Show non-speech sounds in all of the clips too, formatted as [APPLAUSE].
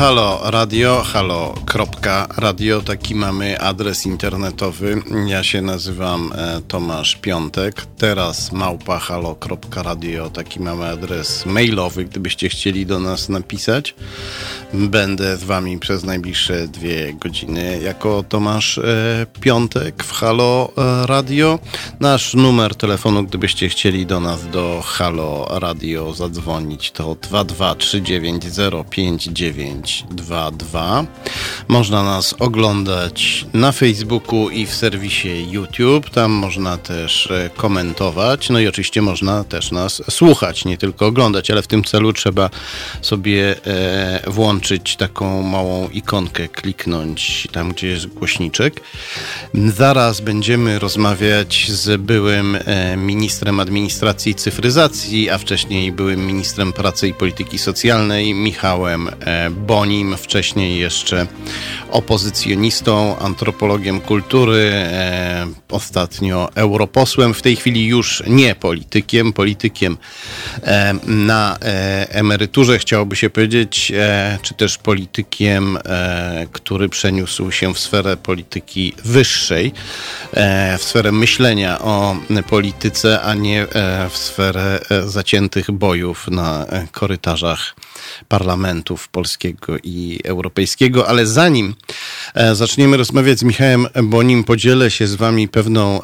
Halo Radio, halo radio, taki mamy adres internetowy. Ja się nazywam e, Tomasz Piątek. Teraz małpa halo radio, taki mamy adres mailowy, gdybyście chcieli do nas napisać. Będę z wami przez najbliższe dwie godziny jako Tomasz e, Piątek w Halo e, Radio. Nasz numer telefonu, gdybyście chcieli do nas do Halo Radio zadzwonić to 223905922. Można nas oglądać na Facebooku i w serwisie YouTube. Tam można też e, komentować. No i oczywiście można też nas słuchać, nie tylko oglądać, ale w tym celu trzeba sobie włączyć włączyć taką małą ikonkę, kliknąć tam, gdzie jest głośniczek. Zaraz będziemy rozmawiać z byłym e, ministrem administracji i cyfryzacji, a wcześniej byłym ministrem pracy i polityki socjalnej, Michałem e, Bonim, wcześniej jeszcze opozycjonistą, antropologiem kultury, e, ostatnio europosłem, w tej chwili już nie politykiem, politykiem na emeryturze, chciałoby się powiedzieć, czy też politykiem, e, który przeniósł się w sferę polityki wyższej, e, w sferę myślenia o polityce, a nie e, w sferę zaciętych bojów na korytarzach parlamentów polskiego i europejskiego. Ale zanim zaczniemy rozmawiać z Michałem Bonim, podzielę się z Wami pewną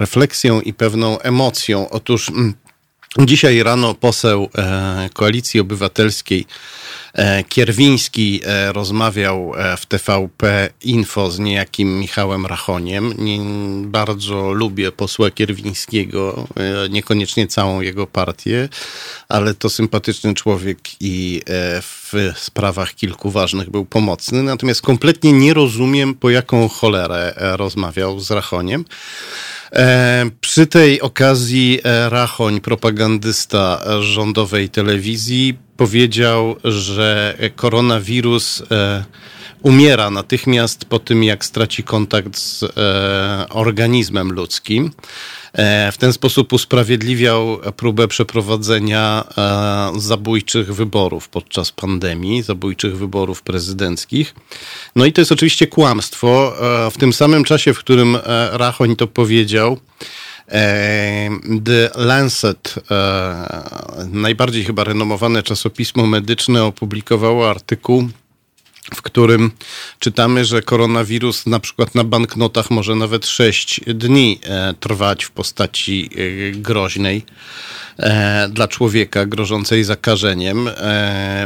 refleksją i pewną emocją. Otóż mm, dzisiaj rano poseł Koalicji Obywatelskiej Kierwiński e, rozmawiał e, w TVP Info z niejakim Michałem Rachoniem. bardzo lubię posła Kierwińskiego, niekoniecznie całą jego partię, ale to sympatyczny człowiek i w sprawach kilku ważnych był pomocny. Natomiast kompletnie nie rozumiem, po jaką cholerę rozmawiał z Rachoniem. E, przy tej okazji e, Rachoń, propagandysta rządowej telewizji, powiedział, że koronawirus e, umiera natychmiast po tym, jak straci kontakt z organizmem ludzkim. E, w ten sposób usprawiedliwiał próbę przeprowadzenia e, zabójczych wyborów podczas pandemii, zabójczych wyborów prezydenckich. No i to jest oczywiście kłamstwo. E, w tym samym czasie, w którym Rachoń to powiedział, The Lancet, najbardziej chyba renomowane czasopismo medyczne, opublikowało artykuł w którym czytamy, że koronawirus na przykład na banknotach może nawet 6 dni e, trwać w postaci e, groźnej e, dla człowieka, grożącej zakażeniem.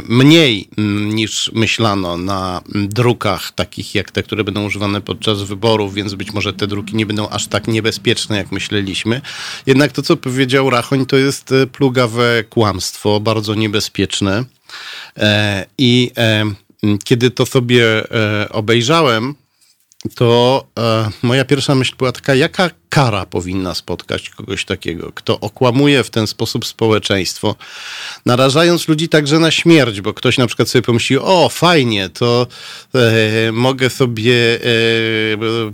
Mniej mm, niż myślano na drukach takich jak te, które będą używane podczas wyborów, więc być może te druki nie będą aż tak niebezpieczne, jak myśleliśmy. Jednak to, co powiedział Rachoń, to jest plugawe kłamstwo, bardzo niebezpieczne. I kiedy to sobie e, obejrzałem, to e, moja pierwsza myśl była taka, jaka kara powinna spotkać kogoś takiego, kto okłamuje w ten sposób społeczeństwo, narażając ludzi także na śmierć, bo ktoś na przykład sobie pomyśli, o fajnie, to e, mogę sobie e,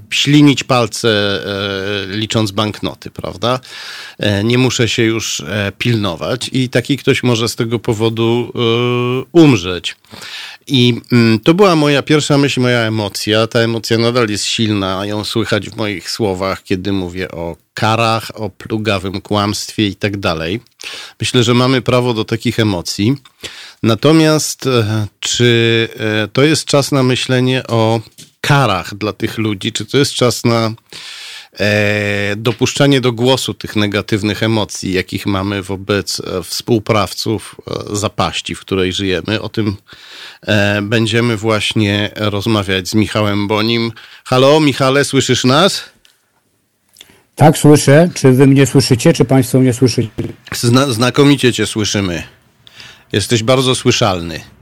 ślinić palce e, licząc banknoty, prawda? E, nie muszę się już pilnować i taki ktoś może z tego powodu umrzeć. I mm, to była moja pierwsza myśl, moja emocja. Ta emocja nadal jest silna, ją słychać w moich słowach, kiedy mówię o karach, o plugawym kłamstwie i tak dalej. Myślę, że mamy prawo do takich emocji. Natomiast e, czy e, to jest czas na myślenie o karach dla tych ludzi, czy to jest czas na e, dopuszczanie do głosu tych negatywnych emocji, jakich mamy wobec e, współprawców e, zapaści, w której żyjemy. O tym będziemy właśnie rozmawiać z Michałem Bonim. Halo, Michale, słyszysz nas? Tak, słyszę. Czy wy mnie słyszycie, czy państwo mnie słyszycie? Zna znakomicie cię słyszymy. Jesteś bardzo słyszalny.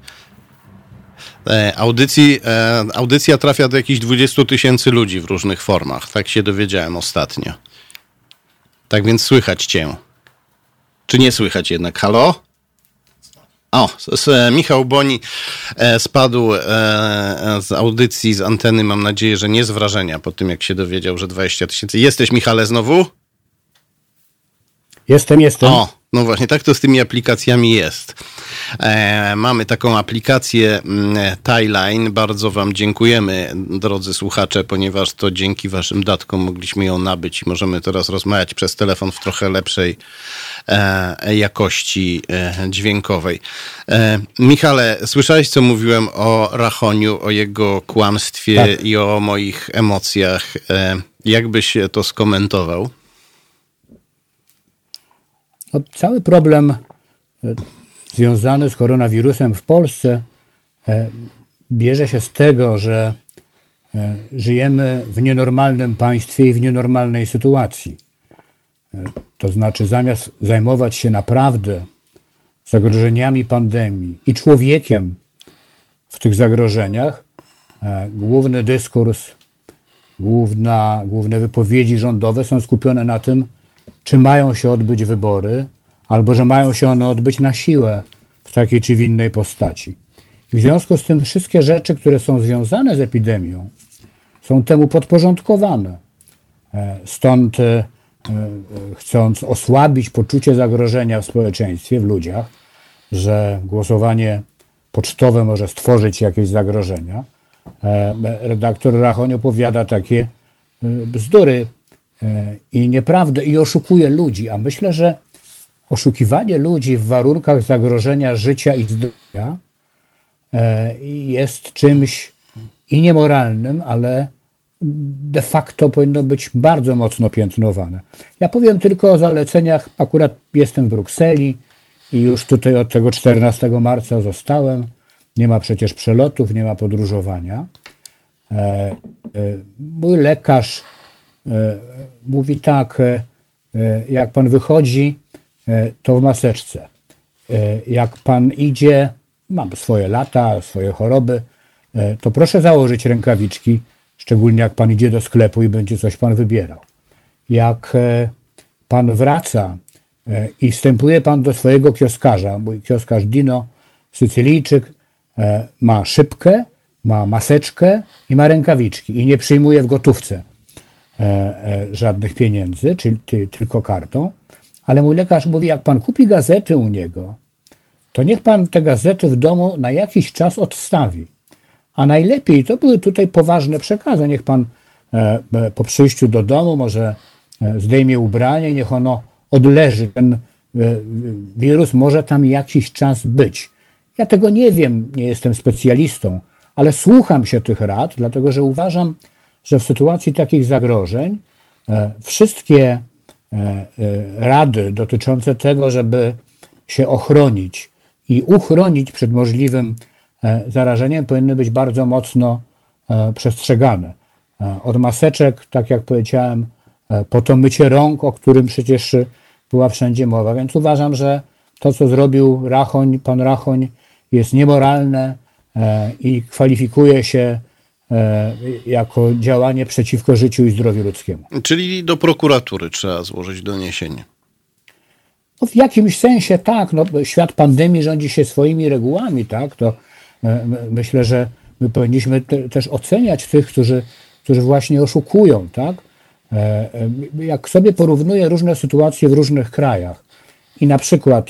E, audycji, e, audycja trafia do jakichś 20 tysięcy ludzi w różnych formach. Tak się dowiedziałem ostatnio. Tak więc słychać cię. Czy nie słychać jednak? Halo? O, Michał Boni e, spadł z audycji, z anteny, mam nadzieję, że nie z wrażenia po tym, jak się dowiedział, że 20 tysięcy. Jesteś, Michale, znowu? Jestem, jestem. O, no właśnie, tak to z tymi aplikacjami jest. E, mamy taką aplikację mm, Timeline. Bardzo Wam dziękujemy, drodzy słuchacze, ponieważ to dzięki Waszym datkom mogliśmy ją nabyć i możemy teraz rozmawiać przez telefon w trochę lepszej e, jakości e, dźwiękowej. E, Michale, słyszałeś, co mówiłem o Rachoniu, o jego kłamstwie tak. i o moich emocjach. E, jak byś to skomentował? No, cały problem e, związany z koronawirusem w Polsce e, bierze się z tego, że e, żyjemy w nienormalnym państwie i w nienormalnej sytuacji. To znaczy, zamiast zajmować się naprawdę zagrożeniami pandemii i człowiekiem w tych zagrożeniach, główny dyskurs, główna, główne wypowiedzi rządowe są skupione na tym, czy mają się odbyć wybory, albo że mają się one odbyć na siłę w takiej czy w innej postaci. W związku z tym wszystkie rzeczy, które są związane z epidemią, są temu podporządkowane. E, stąd e, e, chcąc osłabić poczucie zagrożenia w społeczeństwie, w ludziach, że głosowanie pocztowe może stworzyć jakieś zagrożenia, redaktor Rachoń opowiada takie bzdury i nieprawdę i oszukuje ludzi. A myślę, że oszukiwanie ludzi w warunkach zagrożenia życia i zdrowia e, jest czymś i niemoralnym, ale de facto powinno być bardzo mocno piętnowane. Ja powiem tylko o zaleceniach. Akurat jestem w Brukseli i już tutaj od tego 14 marca zostałem. Nie ma przecież przelotów, nie ma podróżowania. E, e, mój lekarz mówi tak, jak pan wychodzi E, to w maseczce. E, jak pan idzie, mam swoje lata, swoje choroby, e, to proszę założyć rękawiczki, szczególnie jak pan idzie do sklepu i będzie coś pan wybierał. Jak pan wraca i wstępuje pan do swojego kioskarza, mój kioskarz Dino, Sycylijczyk, ma szybkę, ma maseczkę i ma rękawiczki i nie przyjmuje w gotówce żadnych pieniędzy, czyli tylko kartą, ale mój lekarz mówi, jak pan kupi gazety u niego, to niech pan te gazety w domu na jakiś czas odstawi. A najlepiej, to były tutaj poważne przekazy, niech pan e, e, po przyjściu do domu może e, zdejmie ubranie, niech ono odleży. Ten wirus może tam jakiś czas być. Ja tego nie wiem, nie jestem specjalistą, ale słucham się tych rad, dlatego że uważam, że w sytuacji takich zagrożeń wszystkie E, e, rady dotyczące tego, żeby się ochronić i uchronić przed możliwym e, zarażeniem, powinny być bardzo mocno przestrzegane. Od maseczek, tak jak powiedziałem, po to mycie rąk, o którym przecież była wszędzie mowa. Więc uważam, że to, co zrobił Rachoń, pan Rachoń, jest niemoralne i kwalifikuje się E, jako działanie przeciwko życiu i zdrowiu ludzkiemu. Czyli do prokuratury trzeba złożyć doniesienie. No w jakimś sensie tak. No, świat pandemii rządzi się swoimi regułami, tak? To e, myślę, że my powinniśmy te, też oceniać tych, którzy, którzy właśnie oszukują, tak? E, jak sobie porównuję różne sytuacje w różnych krajach i na przykład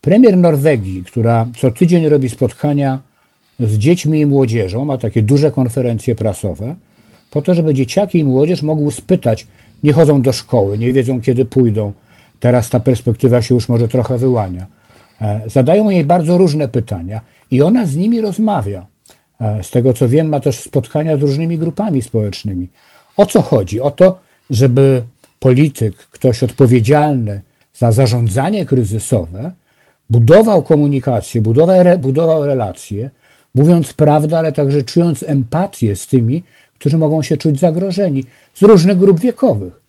premier Norwegii, która co tydzień robi spotkania z dziećmi i młodzieżą, ma takie duże konferencje prasowe, po to, żeby dzieciaki i młodzież mogły spytać, nie chodzą do szkoły, nie wiedzą kiedy pójdą. Teraz ta perspektywa się już może trochę wyłania. E, zadają jej bardzo różne pytania i ona z nimi rozmawia. E, z tego co wiem, ma też spotkania z różnymi grupami społecznymi. O co chodzi? O to, żeby polityk, ktoś odpowiedzialny za zarządzanie kryzysowe, budował komunikację, budował, budował relacje, mówiąc prawdę, ale także czując empatię z tymi, którzy mogą się czuć zagrożeni z różnych grup wiekowych.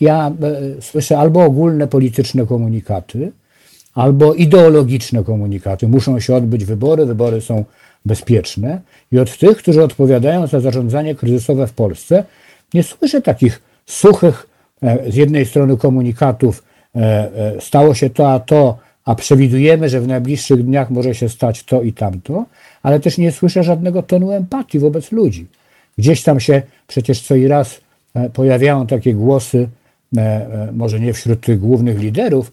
Ja e, słyszę albo ogólne polityczne komunikaty, albo ideologiczne komunikaty. Muszą się odbyć wybory, wybory są bezpieczne. I od tych, którzy odpowiadają za zarządzanie kryzysowe w Polsce, nie słyszę takich suchych e, z jednej strony komunikatów, e, stało się to, a to, a przewidujemy, że w najbliższych dniach może się stać to i tamto, ale też nie słyszę żadnego tonu empatii wobec ludzi. Gdzieś tam się przecież co i raz e, pojawiają takie głosy, e, e, może nie wśród tych głównych liderów,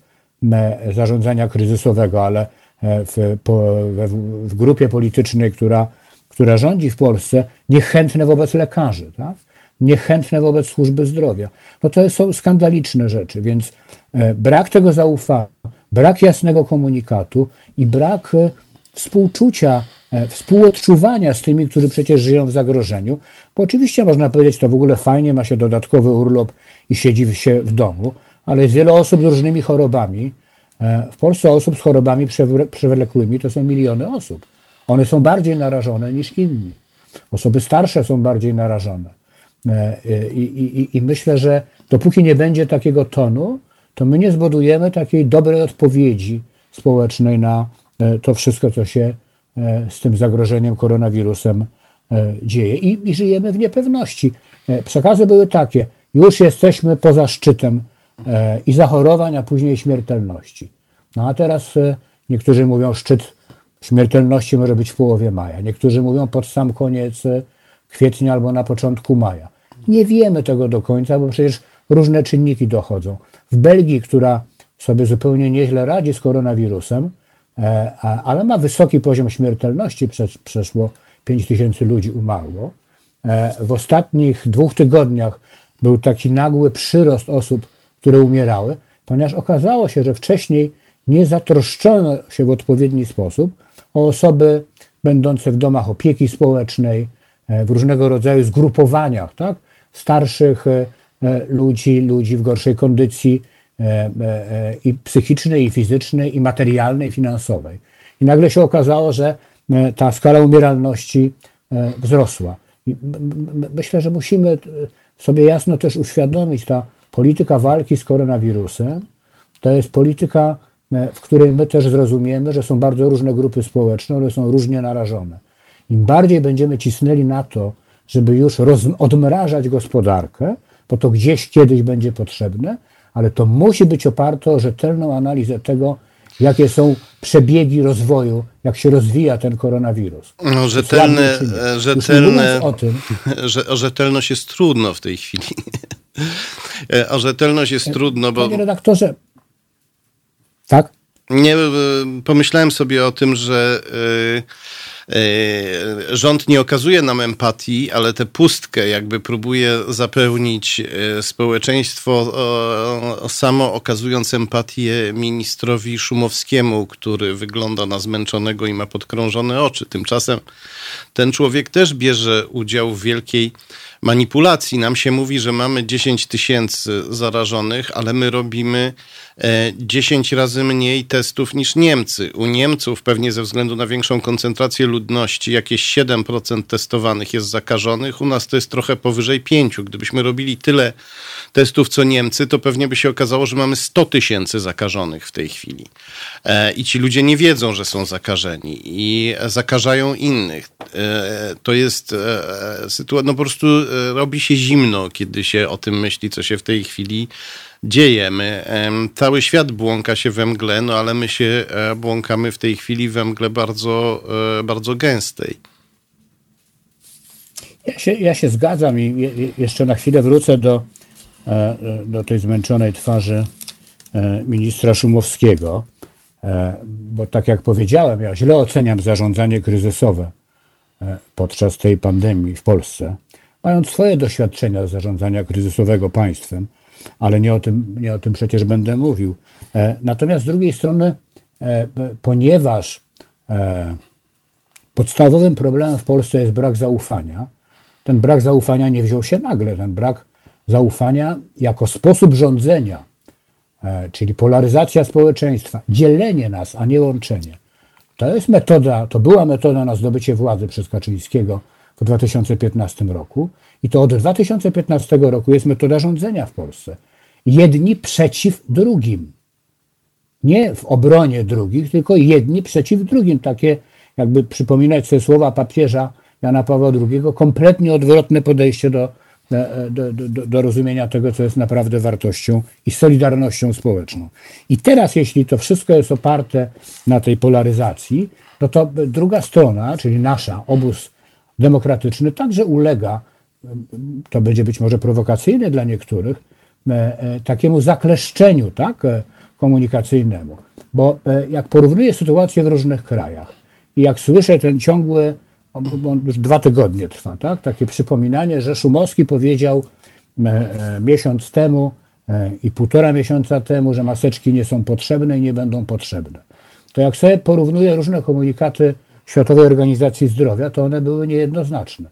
zarządzania kryzysowego, ale w, w, grupie politycznej, która, która rządzi w Polsce, niechętne wobec lekarzy, tak? niechętne wobec służby zdrowia. No to są skandaliczne rzeczy, więc brak tego zaufania, brak jasnego komunikatu i brak współczucia, współodczuwania z tymi, którzy przecież żyją w zagrożeniu. Bo oczywiście można powiedzieć, to w ogóle fajnie, ma się dodatkowy urlop i siedzi się w domu, ale jest wiele osób z różnymi chorobami. E, w Polsce osób z chorobami przewlekłymi to są miliony osób. One są bardziej narażone niż inni. Osoby starsze są bardziej narażone. E, I, i, I, myślę, że dopóki nie będzie takiego tonu, to my nie zbudujemy takiej dobrej odpowiedzi społecznej na, E, to wszystko, co się e, z tym zagrożeniem koronawirusem e, dzieje. I, I, żyjemy w niepewności. Przekazy były takie: już jesteśmy poza szczytem i zachorowań, a później śmiertelności. No a teraz niektórzy mówią, szczyt śmiertelności może być w połowie maja. Niektórzy mówią pod sam koniec kwietnia albo na początku maja. Nie wiemy tego do końca, bo przecież różne czynniki dochodzą. W Belgii, która sobie zupełnie nieźle radzi z koronawirusem, E, ale ma wysoki poziom śmiertelności, przeszło 5 tysięcy ludzi umarło. E, w ostatnich dwóch tygodniach był taki nagły przyrost osób, które umierały, ponieważ okazało się, że wcześniej nie zatroszczono się w odpowiedni sposób o osoby będące w domach opieki społecznej, e, w różnego rodzaju zgrupowaniach, tak? starszych ludzi, ludzi w gorszej kondycji, E, e, i psychicznej, i fizycznej, i materialnej, i finansowej. I nagle się okazało, że e, ta skala umieralności wzrosła. I myślę, że musimy sobie jasno też uświadomić, ta polityka walki z koronawirusem to jest polityka, w której my też zrozumiemy, że są bardzo różne grupy społeczne, one są różnie narażone. Im bardziej będziemy cisnęli na to, żeby już odmrażać gospodarkę, bo to gdzieś kiedyś będzie potrzebne, ale to musi być oparte o rzetelną analizę tego, jakie są przebiegi rozwoju, jak się rozwija ten koronawirus. No, rzetelne, rzetelne, o tym. [LAUGHS] Że, o rzetelność jest trudno w tej chwili. [LAUGHS] o rzetelność jest trudno, bo... Panie redaktorze, tak? Nie, pomyślałem sobie o tym, że... Yy, E, rząd nie okazuje nam empatii, ale tę pustkę jakby próbuje zapełnić e, społeczeństwo samo okazując empatię ministrowi Szumowskiemu, który wygląda na zmęczonego i ma podkrążone oczy. Tymczasem ten człowiek też bierze udział w wielkiej manipulacji. Nam się mówi, że mamy 10 tysięcy zarażonych, ale my robimy 10 e, razy mniej testów niż Niemcy. U Niemców, pewnie ze względu na większą koncentrację ludności, jakieś 7% testowanych jest zakażonych. U nas to jest trochę powyżej 5. Gdybyśmy robili tyle testów co Niemcy, to pewnie by się okazało, że mamy 100 tysięcy zakażonych w tej chwili. E, I ci ludzie nie wiedzą, że są zakażeni i zakażają innych. E, to jest sytuacja, no po prostu robi się zimno, kiedy się o tym myśli, co się w tej chwili dzieje. My, cały świat błąka się we mgle, no ale my się e, błąkamy w tej chwili we mgle bardzo, e, bardzo gęstej. Ja się, ja się zgadzam i jeszcze na chwilę wrócę do, e, do tej zmęczonej twarzy ministra Szumowskiego, bo tak jak powiedziałem, ja źle oceniam zarządzanie kryzysowe podczas tej pandemii w Polsce mając swoje doświadczenia zarządzania kryzysowego państwem, ale nie o tym, nie o tym przecież będę mówił. E, natomiast z drugiej strony, e, ponieważ e, podstawowym problemem w Polsce jest brak zaufania, ten brak zaufania nie wziął się nagle, ten brak zaufania jako sposób rządzenia, czyli polaryzacja społeczeństwa, dzielenie nas, a nie łączenie. To jest metoda, to była metoda na zdobycie władzy przez Kaczyńskiego w 2015 roku. I to od 2015 roku jest metoda rządzenia w Polsce. Jedni przeciw drugim. Nie w obronie drugich, tylko jedni przeciw drugim. Takie, jakby przypominać sobie słowa papieża Jana Pawła II, kompletnie odwrotne podejście do, do, do, do, rozumienia tego, co jest naprawdę wartością i solidarnością społeczną. I teraz, jeśli to wszystko jest oparte na tej polaryzacji, no to druga strona, czyli nasza, obóz demokratyczny także ulega, to będzie być może prowokacyjne dla niektórych, e, e, takiemu zakleszczeniu, tak? E, komunikacyjnemu. Bo jak porównuję sytuację w różnych krajach i jak słyszę ten ciągły, on już dwa tygodnie trwa, tak? takie przypominanie, że Szumowski powiedział miesiąc temu i półtora miesiąca temu, że maseczki nie są potrzebne i nie będą potrzebne. To jak sobie porównuję różne komunikaty Światowej Organizacji Zdrowia, to one były niejednoznaczne.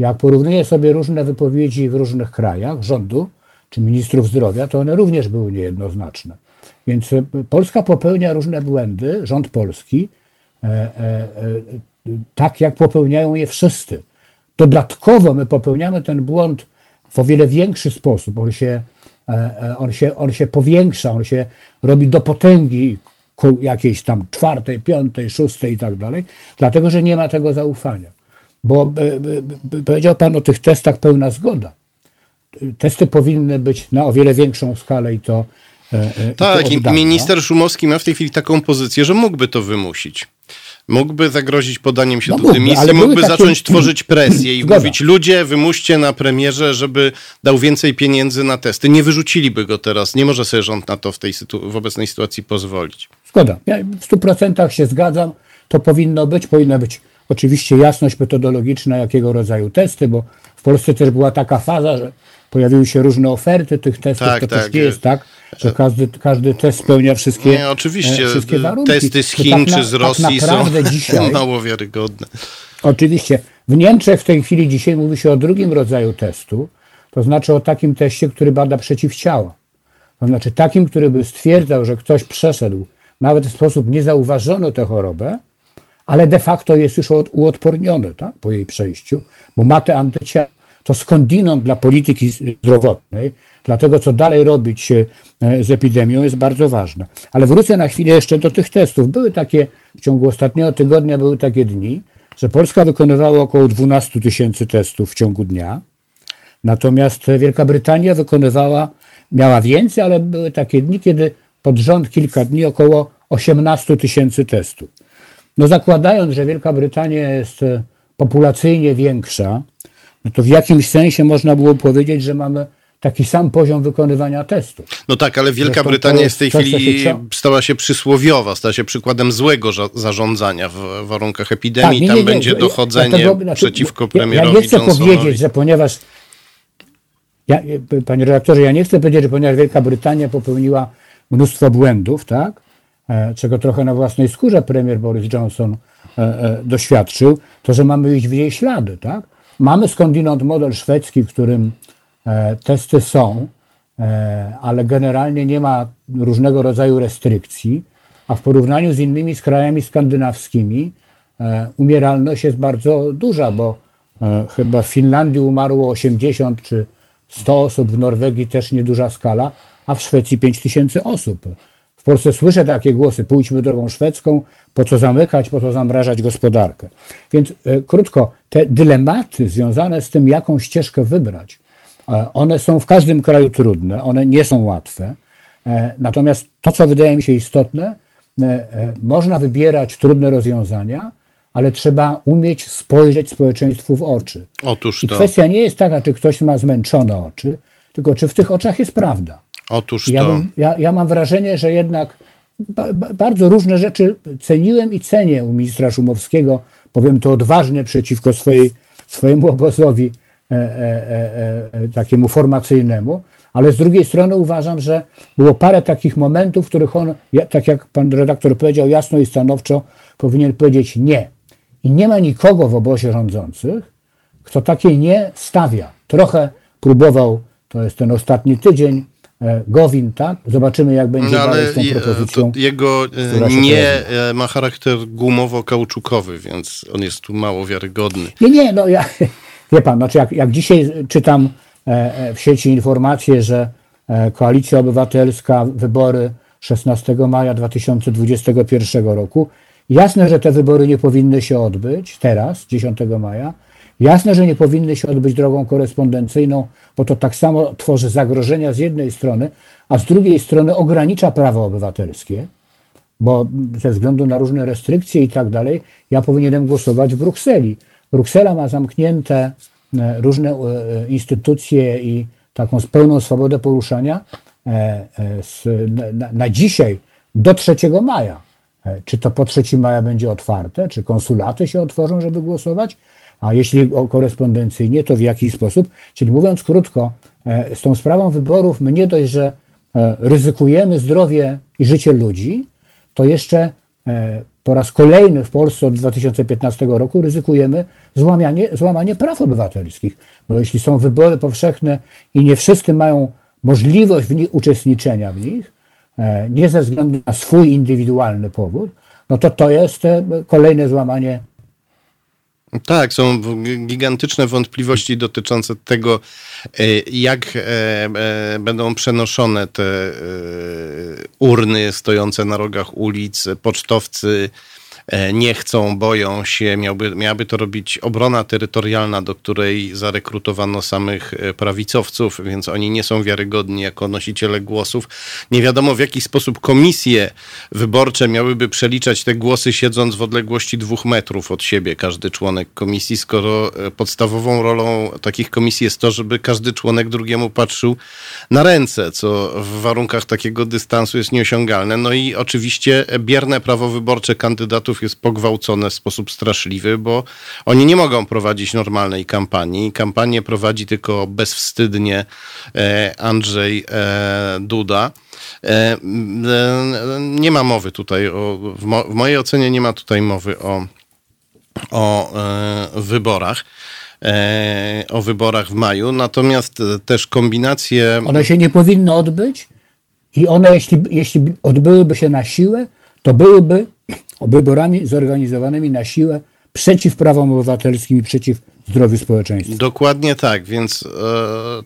Jak porównuję sobie różne wypowiedzi w różnych krajach rządu czy ministrów zdrowia, to one również były niejednoznaczne. Więc e, Polska popełnia różne błędy, rząd polski, e, e, tak jak popełniają je wszyscy. Dodatkowo my popełniamy ten błąd w o wiele większy sposób. On się, on się, on się powiększa, on się robi do potęgi jakiejś tam czwartej, piątej, szóstej i tak dalej, dlatego że nie ma tego zaufania. Bo powiedział Pan o tych testach pełna zgoda. Testy powinny być na o wiele większą skalę i to E, e, tak, i minister Szumowski ma w tej chwili taką pozycję, że mógłby to wymusić. Mógłby zagrozić podaniem się no do mógłby, dymisji, mógłby takie... zacząć [CLEARS THROAT] tworzyć presję i Zgoda. mówić, ludzie, wymuście na premierze, żeby dał więcej pieniędzy na testy. Nie wyrzuciliby go teraz. Nie może sobie rząd na to w, tej sytu- w obecnej sytuacji pozwolić. Zgoda. Ja w stu procentach się zgadzam. To powinno być. Powinna być oczywiście jasność metodologiczna, jakiego rodzaju testy, bo w Polsce też była taka faza, że pojawiły się różne oferty tych testów, tak, to tak. też nie jest tak, że każdy, każdy test spełnia wszystkie, nie, oczywiście, e, wszystkie warunki. Testy z Chin tak czy z tak Rosji tak są dzisiaj, [LAUGHS] mało wiarygodne. Oczywiście. W Niemczech w tej chwili dzisiaj mówi się o drugim rodzaju testu, to znaczy o takim teście, który bada przeciwciała. To znaczy takim, który by stwierdzał, że ktoś przeszedł nawet w sposób niezauważony tę chorobę, ale de facto jest już uodporniony tak, po jej przejściu, bo ma te antyciała to skądinąd dla polityki zdrowotnej, dlatego co dalej robić e, z epidemią jest bardzo ważne. Ale wrócę na chwilę jeszcze do tych testów. Były takie, w ciągu ostatniego tygodnia były takie dni, że Polska wykonywała około 12 tysięcy testów w ciągu dnia, natomiast Wielka Brytania wykonywała, miała więcej, ale były takie dni, kiedy pod rząd kilka dni około 18 tysięcy testów. No zakładając, że Wielka Brytania jest e, populacyjnie większa, no to w jakimś sensie można było powiedzieć, że mamy taki sam poziom wykonywania testu. No tak, ale Wielka Zresztą Brytania jest w tej chwili stała się przysłowiowa, stała się przykładem złego zarządzania w warunkach epidemii. Tak, nie, nie, nie, Tam będzie dochodzenie dlatego, znaczy, przeciwko premierowi Ja nie chcę Johnsonowi. powiedzieć, że ponieważ ja, panie redaktorze, ja nie chcę powiedzieć, że ponieważ Wielka Brytania popełniła mnóstwo błędów, tak, e, czego trochę na własnej skórze premier Boris Johnson e, e, doświadczył, to że mamy iść w jej ślady, tak? Mamy skądinąd model szwedzki, w którym e, testy są, e, ale generalnie nie ma różnego rodzaju restrykcji, a w porównaniu z innymi z krajami skandynawskimi e, umieralność jest bardzo duża, bo chyba w Finlandii umarło 80 czy 100 osób, w Norwegii też nieduża skala, a w Szwecji 5 tysięcy osób. W Polsce słyszę takie głosy, pójdźmy drogą szwedzką, po co zamykać, po co zamrażać gospodarkę. Więc e, krótko, te dylematy związane z tym, jaką ścieżkę wybrać, e, one są w każdym kraju trudne, one nie są łatwe. E, natomiast to, co wydaje mi się istotne, można wybierać trudne rozwiązania, ale trzeba umieć spojrzeć społeczeństwu w oczy. Otóż to. I kwestia nie jest taka, czy ktoś ma zmęczone oczy, tylko czy w tych oczach jest prawda. Otóż ja, to. ja, ja mam wrażenie, że jednak ba, ba, bardzo różne rzeczy ceniłem i cenię u ministra Szumowskiego, powiem to odważnie przeciwko swojej, swojemu obozowi e, e, e, e, takiemu formacyjnemu, ale z drugiej strony uważam, że było parę takich momentów, w których on, tak jak pan redaktor powiedział, jasno i stanowczo powinien powiedzieć nie. I nie ma nikogo w obozie rządzących, kto takie nie stawia. Trochę próbował, to jest ten ostatni tydzień, Gowin, tak? Zobaczymy, jak będzie no, dalej z tą propozycją. jego e, nie e, ma charakter gumowo-kauczukowy, więc on jest tu mało wiarygodny. Nie, nie, no ja, [LAUGHS] wie pan, znaczy jak, jak dzisiaj czytam w sieci informacje, że Koalicja Obywatelska, wybory 16 maja 2021 roku, jasne, że te wybory nie powinny się odbyć teraz, 10 maja, Jasne, że nie powinny się odbyć drogą korespondencyjną, bo to tak samo tworzy zagrożenia z jednej strony, a z drugiej strony ogranicza prawa obywatelskie, bo ze względu na różne restrykcje i tak dalej, ja powinienem głosować w Brukseli. Bruksela ma zamknięte e, różne e, instytucje i taką pełną swobodę poruszania, na dzisiaj do 3 maja. Czy to po 3 maja będzie otwarte? Czy konsulaty się otworzą, żeby głosować? A jeśli korespondencyjnie, to w jaki sposób? Czyli mówiąc krótko, z tą sprawą wyborów my nie dość, że ryzykujemy zdrowie i życie ludzi, to jeszcze po raz kolejny w Polsce od 2015 roku ryzykujemy złamanie, złamanie praw obywatelskich. Bo jeśli są wybory powszechne i nie wszyscy mają możliwość w nich uczestniczenia w nich, e, nie ze względu na swój indywidualny powód, no to to jest e, kolejne złamanie tak, są gigantyczne wątpliwości dotyczące tego, e, jak będą przenoszone te urny stojące na rogach ulic, pocztowcy, E, nie chcą, boją się. Miałby, miałaby to robić obrona terytorialna, do której zarekrutowano samych e, prawicowców, więc oni nie są wiarygodni jako nosiciele głosów. Nie wiadomo w jaki sposób komisje wyborcze miałyby przeliczać te głosy, siedząc w odległości dwóch metrów od siebie, każdy członek komisji, skoro e, podstawową rolą takich komisji jest to, żeby każdy członek drugiemu patrzył na ręce, co w warunkach takiego dystansu jest nieosiągalne. No i oczywiście bierne prawo wyborcze kandydatów jest pogwałcone w sposób straszliwy, bo oni nie mogą prowadzić normalnej kampanii. Kampanię prowadzi tylko bezwstydnie e, Andrzej e, Duda. E, nie ma mowy tutaj, o, w, mo, w mojej ocenie nie ma tutaj mowy o, o wyborach o wyborach w maju, natomiast też kombinacje. One się nie powinny odbyć i one, jeśli, jeśli odbyłyby się na siłę, to byłyby wyborami zorganizowanymi na siłę przeciw prawom obywatelskim i przeciw zdrowiu społeczeństwa. Dokładnie tak, więc e,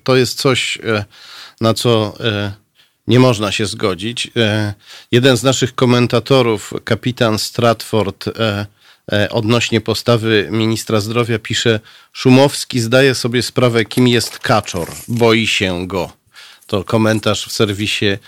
to jest coś, e, na co e, nie można się zgodzić. Jeden z naszych komentatorów, kapitan Stratford, odnośnie postawy ministra zdrowia pisze: Szumowski zdaje sobie sprawę, kim jest kaczor, boi się go. To komentarz w serwisie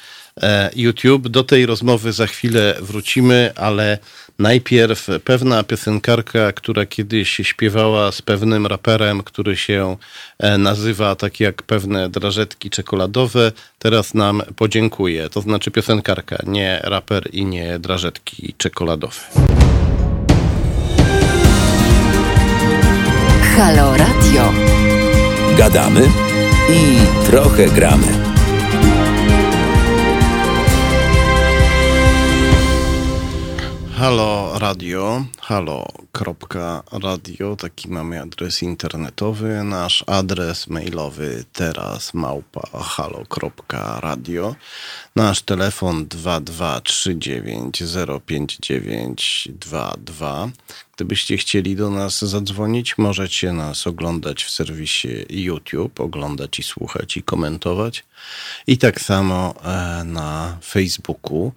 YouTube. Do tej rozmowy za chwilę wrócimy, ale najpierw pewna piosenkarka, która kiedyś śpiewała z pewnym raperem, który się e, nazywa tak jak pewne drażetki czekoladowe, teraz nam podziękuje. To znaczy piosenkarka, nie raper i nie drażetki czekoladowe. Halo Radio. Gadamy i trochę gramy. Halo Radio, halo.radio, taki mamy adres internetowy, nasz adres mailowy teraz małpa halo.radio, nasz telefon 223905922. Gdybyście chcieli do nas zadzwonić, możecie nas oglądać w serwisie YouTube, oglądać i słuchać i komentować. I tak samo e, na Facebooku.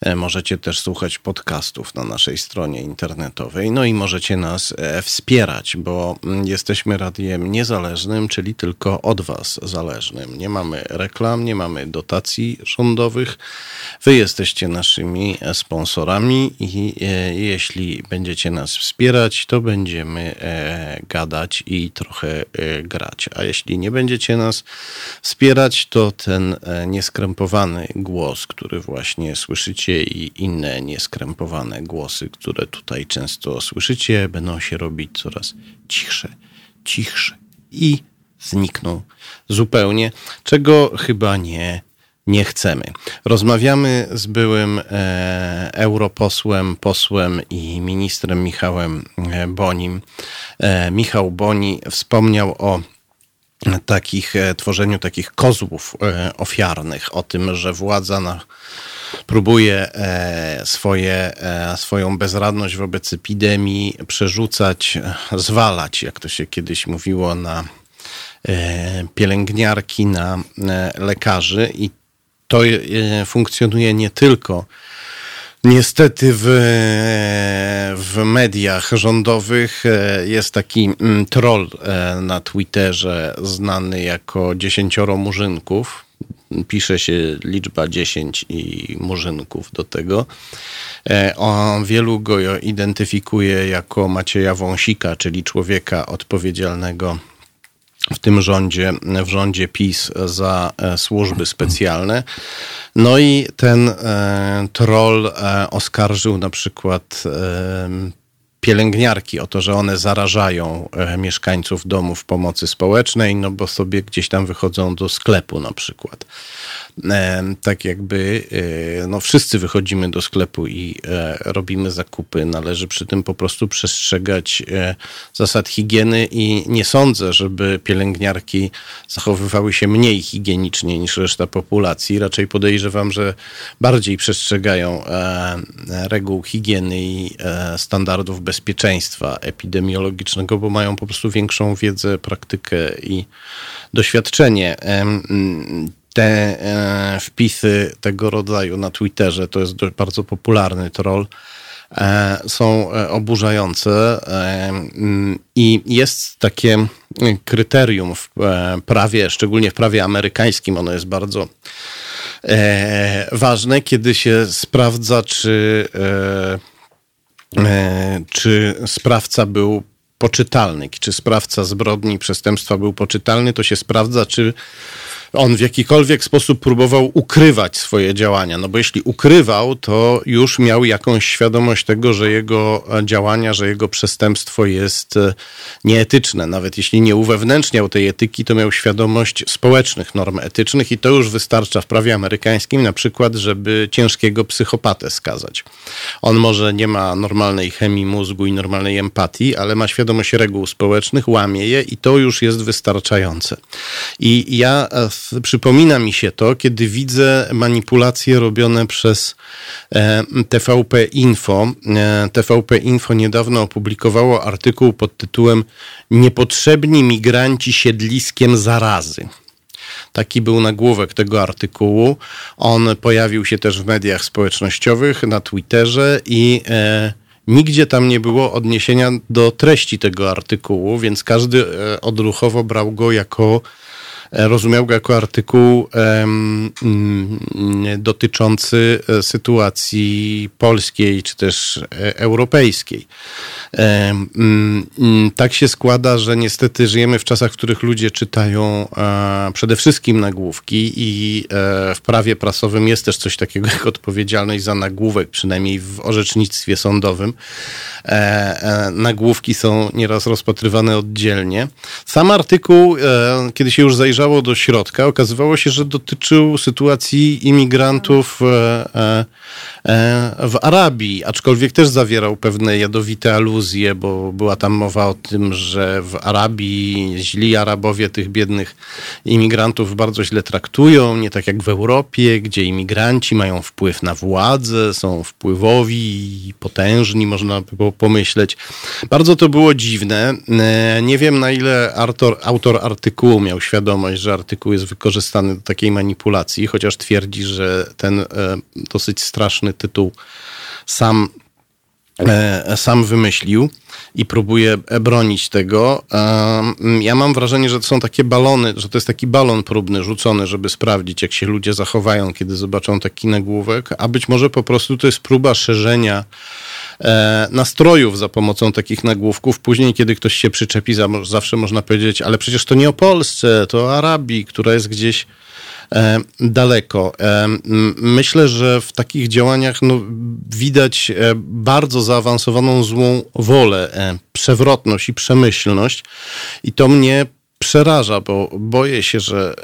E, możecie też słuchać podcastów na naszej stronie internetowej. No i możecie nas e, wspierać, bo mm, jesteśmy radiem niezależnym, czyli tylko od Was zależnym. Nie mamy reklam, nie mamy dotacji rządowych. Wy jesteście naszymi sponsorami i jeśli będziecie nas wspierać, to będziemy gadać i trochę grać. A jeśli nie będziecie nas wspierać, to ten e, nieskrępowany głos, który właśnie słyszycie i inne nieskrępowane głosy, które tutaj często słyszycie, będą się robić coraz cichsze, cichsze i znikną zupełnie, czego chyba nie nie chcemy. Rozmawiamy z byłym e, europosłem, posłem i ministrem Michałem e, Bonim. E, Michał Boni wspomniał o takich, e, tworzeniu takich kozłów e, ofiarnych, o tym, że władza na, próbuje e, swoje, swoją bezradność wobec epidemii przerzucać, zwalać, jak to się kiedyś mówiło, na pielęgniarki, na lekarzy. I to funkcjonuje nie tylko Niestety w, w mediach rządowych e, jest taki mm, troll e, na Twitterze znany jako dziesięcioro murzynków. Pisze się liczba 10 i murzynków do tego. E, on wielu go identyfikuje jako Macieja Wąsika, czyli człowieka odpowiedzialnego w tym rządzie, w rządzie PiS za służby specjalne. No i ten e, troll e, oskarżył na przykład e, pielęgniarki o to, że one zarażają e, mieszkańców domów pomocy społecznej, no bo sobie gdzieś tam wychodzą do sklepu na przykład. E, tak jakby e, no wszyscy wychodzimy do sklepu i robimy zakupy. Należy przy tym po prostu przestrzegać zasad higieny i nie sądzę, żeby pielęgniarki zachowywały się mniej higienicznie niż reszta populacji. Raczej podejrzewam, że bardziej przestrzegają reguł higieny i standardów bezpieczeństwa epidemiologicznego, bo mają po prostu większą wiedzę, praktykę i doświadczenie. Te e, wpisy tego rodzaju na Twitterze to jest bardzo popularny troll e, są e, oburzające i jest takie kryterium w prawie, szczególnie w prawie amerykańskim, ono jest bardzo ważne, kiedy się sprawdza, czy E, czy sprawca był poczytalny, czy sprawca zbrodni, przestępstwa był poczytalny, to się sprawdza, czy on w jakikolwiek sposób próbował ukrywać swoje działania. No bo jeśli ukrywał, to już miał jakąś świadomość tego, że jego działania, że jego przestępstwo jest e, nieetyczne. Nawet jeśli nie uwewnętrzniał tej etyki, to miał świadomość społecznych norm etycznych i to już wystarcza w prawie amerykańskim na przykład, żeby ciężkiego psychopatę skazać. On może nie ma normalnej chemii mózgu i normalnej empatii, ale ma świadomość reguł społecznych, łamie je i to już jest wystarczające. I ja przypomina mi się to, kiedy widzę manipulacje robione przez e, TVP Info. E, TVP Info niedawno opublikowało artykuł pod tytułem Niepotrzebni migranci siedliskiem zarazy. Taki był nagłówek tego artykułu. On pojawił się też w mediach społecznościowych, na Twitterze i e, nigdzie tam nie było odniesienia do treści tego artykułu, więc każdy e, odruchowo brał go jako rozumiał go jako artykuł um, dotyczący e, sytuacji polskiej czy też e, europejskiej. Um, tak się składa, że niestety żyjemy w czasach, w których ludzie czytają e, przede wszystkim nagłówki i e, w prawie prasowym jest też coś takiego jak odpowiedzialność za nagłówek, przynajmniej w orzecznictwie sądowym. E, nagłówki są nieraz rozpatrywane oddzielnie. Sam artykuł, kiedy się już zajrzał zajrzało do środka, okazywało się, że dotyczył sytuacji imigrantów e, e, w Arabii, aczkolwiek też zawierał pewne jadowite aluzje, bo była tam mowa o tym, że w Arabii źli Arabowie tych biednych imigrantów bardzo źle traktują, nie tak jak w Europie, gdzie imigranci mają wpływ na władzę, są wpływowi, potężni, można by było pomyśleć. Bardzo to było dziwne. Nie wiem, na ile autor, autor artykułu miał świadomość, że artykuł jest wykorzystany do takiej manipulacji, chociaż twierdzi, że ten e, dosyć straszny tytuł sam, e, sam wymyślił i próbuje bronić tego. Ja mam wrażenie, że to są takie balony, że to jest taki balon próbny rzucony, żeby sprawdzić, jak się ludzie zachowają, kiedy zobaczą taki nagłówek, a być może po prostu to jest próba szerzenia E, nastrojów za pomocą takich nagłówków. Później, kiedy ktoś się przyczepi, zawsze można powiedzieć, ale przecież to nie o Polsce, to o Arabii, która jest gdzieś daleko. E, myślę, że w takich działaniach no, widać bardzo zaawansowaną złą wolę, przewrotność i przemyślność i to mnie przeraża, bo boję się, że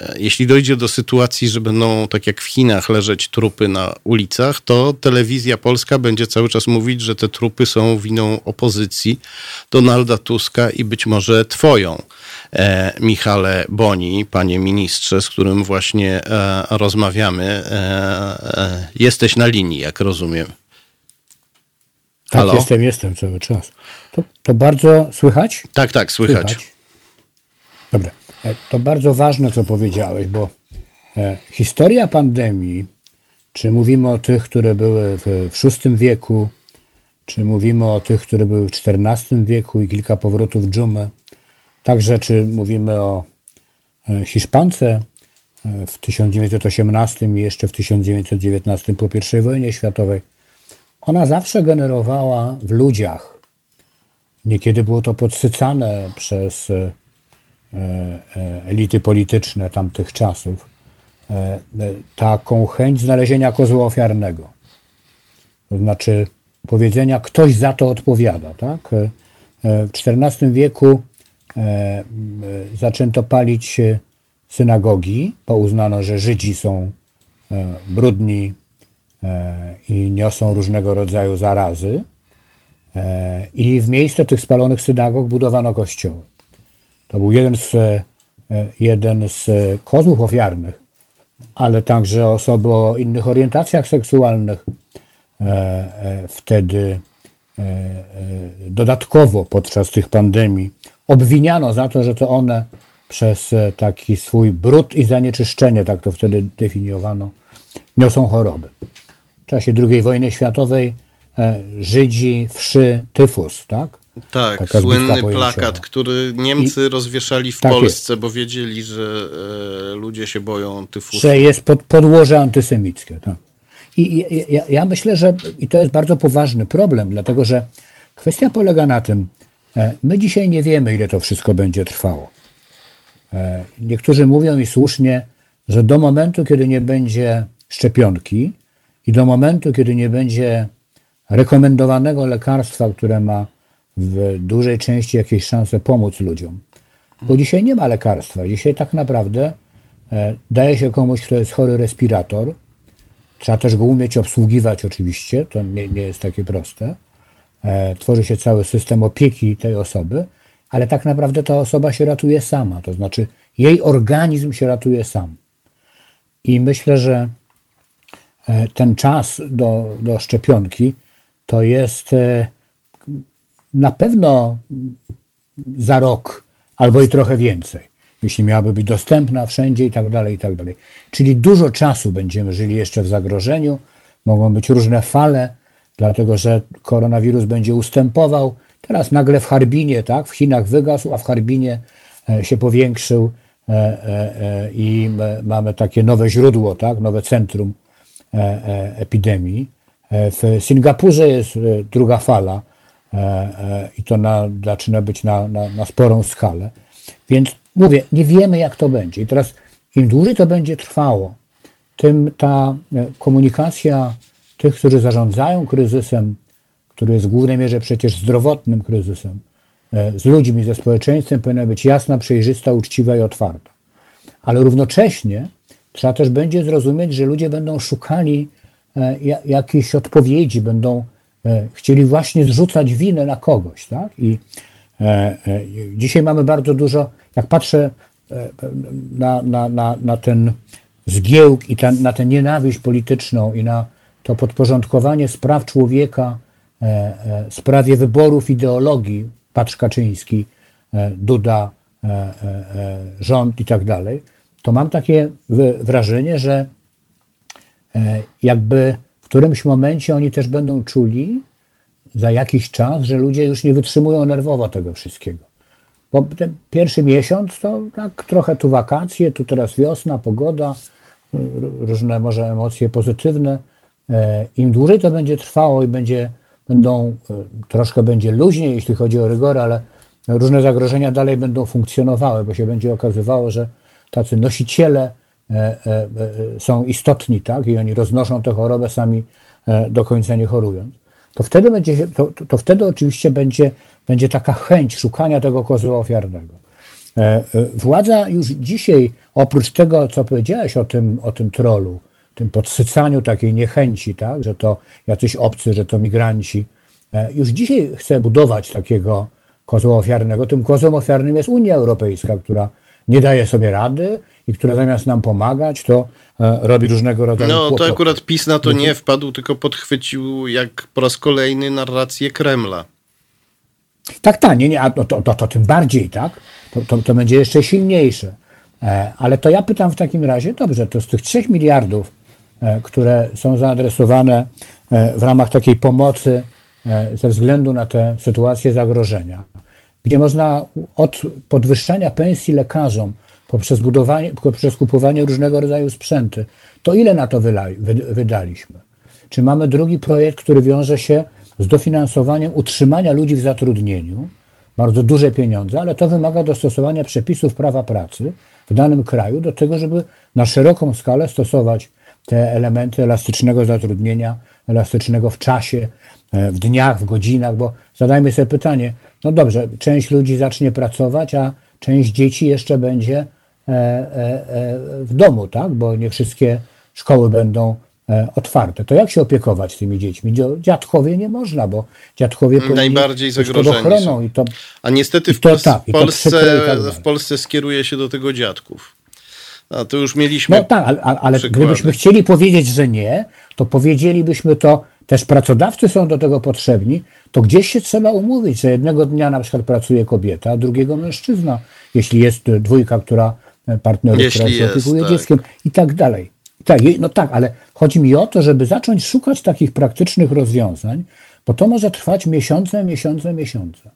e, jeśli dojdzie do sytuacji, że będą tak jak w Chinach leżeć trupy na ulicach, to telewizja polska będzie cały czas mówić, że te trupy są winą opozycji Donalda Tuska i być może twoją. E, Michale Boni, panie ministrze, z którym właśnie e, rozmawiamy. E, jesteś na linii, jak rozumiem. Tak, Halo? jestem, jestem cały czas. To, to bardzo słychać? Tak, tak, słychać. słychać. Dobra. To bardzo ważne, co powiedziałeś, bo historia pandemii, czy mówimy o tych, które były w VI wieku, czy mówimy o tych, które były w XIV wieku i kilka powrotów dżumy, także czy mówimy o e, Hiszpance w 1918 i jeszcze w 1919 po I wojnie światowej, ona zawsze generowała w ludziach, niekiedy było to podsycane przez elity polityczne tamtych czasów taką chęć znalezienia kozła ofiarnego. To znaczy powiedzenia, ktoś za to odpowiada. Tak? W XIV wieku zaczęto palić synagogi, bo uznano, że Żydzi są brudni i niosą różnego rodzaju zarazy. E, I w miejsce tych spalonych synagog budowano kościoły. To był jeden z, e, jeden z kozłów ofiarnych, ale także osoby o innych orientacjach seksualnych e, wtedy dodatkowo podczas tych pandemii obwiniano za to, że to one przez taki swój brud i zanieczyszczenie, tak to wtedy definiowano, niosą choroby. W czasie II wojny światowej E, Żydzi, wszy, tyfus, tak? Tak, Taka słynny plakat, który Niemcy I, rozwieszali w tak Polsce, jest. bo wiedzieli, że e, ludzie się boją tyfusu. Że jest pod, podłoże antysemickie. Tak. I, i ja, ja, myślę, że i to jest bardzo poważny problem, dlatego że kwestia polega na tym, e, my dzisiaj nie wiemy, ile to wszystko będzie trwało. E, niektórzy mówią i słusznie, że do momentu, kiedy nie będzie szczepionki i do momentu, kiedy nie będzie rekomendowanego lekarstwa, które ma w dużej części jakieś szanse pomóc ludziom. Bo dzisiaj nie ma lekarstwa. Dzisiaj tak naprawdę e, daje się komuś, kto jest chory respirator. Trzeba też go umieć obsługiwać oczywiście, to nie, nie jest takie proste. E, tworzy się cały system opieki tej osoby, ale tak naprawdę ta osoba się ratuje sama, to znaczy jej organizm się ratuje sam. I myślę, że e, ten czas do, do szczepionki to jest e, na pewno za rok albo i trochę więcej, jeśli miałaby być dostępna wszędzie i tak dalej, i tak dalej. Czyli dużo czasu będziemy żyli jeszcze w zagrożeniu, mogą być różne fale, dlatego że koronawirus będzie ustępował. Teraz nagle w Harbinie, tak, w Chinach wygasł, a w Harbinie e, się powiększył e, i mamy takie nowe źródło, tak, nowe centrum epidemii. E, w Singapurze jest e, druga fala e, i to na, zaczyna być na, na, na sporą skalę. Więc mówię, nie wiemy jak to będzie. I teraz im dłużej to będzie trwało, tym ta komunikacja tych, którzy zarządzają kryzysem, który jest w głównej mierze przecież zdrowotnym kryzysem, z ludźmi, ze społeczeństwem powinna być jasna, przejrzysta, uczciwa i otwarta. Ale równocześnie trzeba też będzie zrozumieć, że ludzie będą szukali E, jakieś odpowiedzi, będą e, chcieli właśnie zrzucać winę na kogoś. Tak? I e, dzisiaj mamy bardzo dużo, jak patrzę na, na, na, na ten zgiełk i na tę nienawiść polityczną i na to podporządkowanie spraw człowieka sprawie wyborów ideologii, Patrz Kaczyński, Duda, rząd i tak dalej, to mam takie wrażenie, że E, jakby w którymś momencie oni też będą czuli za jakiś czas, że ludzie już nie wytrzymują nerwowo tego wszystkiego. Bo ten pierwszy miesiąc to tak trochę tu wakacje, tu teraz wiosna, pogoda, różne może emocje pozytywne. E, Im dłużej to będzie trwało i będzie, będą, e, troszkę będzie luźniej, jeśli chodzi o rygory, ale różne zagrożenia dalej będą funkcjonowały, bo się będzie okazywało, że tacy nosiciele e, są istotni, tak, i oni roznoszą tę chorobę sami do końca nie chorując, to wtedy, będzie, to, to wtedy oczywiście będzie, będzie taka chęć szukania tego kozła ofiarnego. Władza już dzisiaj, oprócz tego, co powiedziałeś o tym, o tym trolu, tym podsycaniu takiej niechęci, tak, że to jacyś obcy, że to migranci, już dzisiaj chce budować takiego kozła ofiarnego. Tym kozłem ofiarnym jest Unia Europejska, która nie daje sobie rady i która zamiast nam pomagać, to e, robi różnego rodzaju. No to akurat PiS na to nie wpadł, tylko podchwycił jak po raz kolejny narrację Kremla. Tak, tak, nie, nie, a to, to, to, to tym bardziej, tak? To, to, to będzie jeszcze silniejsze. E, ale to ja pytam w takim razie, dobrze, to z tych 3 miliardów, e, które są zaadresowane w ramach takiej pomocy ze względu na tę sytuację zagrożenia, gdzie można od podwyższania pensji lekarzom poprzez, budowanie, poprzez kupowanie różnego rodzaju sprzęty, to ile na to wydaliśmy? Czy mamy drugi projekt, który wiąże się z dofinansowaniem utrzymania ludzi w zatrudnieniu, bardzo duże pieniądze, ale to wymaga dostosowania przepisów prawa pracy w danym kraju do tego, żeby na szeroką skalę stosować te elementy elastycznego zatrudnienia, elastycznego w czasie, e, w dniach, w godzinach, bo zadajmy sobie pytanie, no dobrze, część ludzi zacznie pracować, a część dzieci jeszcze będzie e, e, w domu, tak? Bo nie wszystkie szkoły będą otwarte. To jak się opiekować tymi dziećmi? Dziadkowie nie można, bo dziadkowie najbardziej zagrożeni są. I to, A niestety w, to, tak, w, Polsce, tak w Polsce skieruje się do tego dziadków. A to już mieliśmy. No tak, ale, ale gdybyśmy chcieli powiedzieć, że nie, to powiedzielibyśmy to, też pracodawcy są do tego potrzebni, to gdzieś się trzeba umówić, że jednego dnia na przykład pracuje kobieta, a drugiego mężczyzna, jeśli jest dwójka, która e, partnerów, jeśli która się opiekuje tak. dzieckiem i tak dalej. Tak, no tak, ale chodzi mi o to, żeby zacząć szukać takich praktycznych rozwiązań, bo to może trwać miesiące, miesiące, miesiące.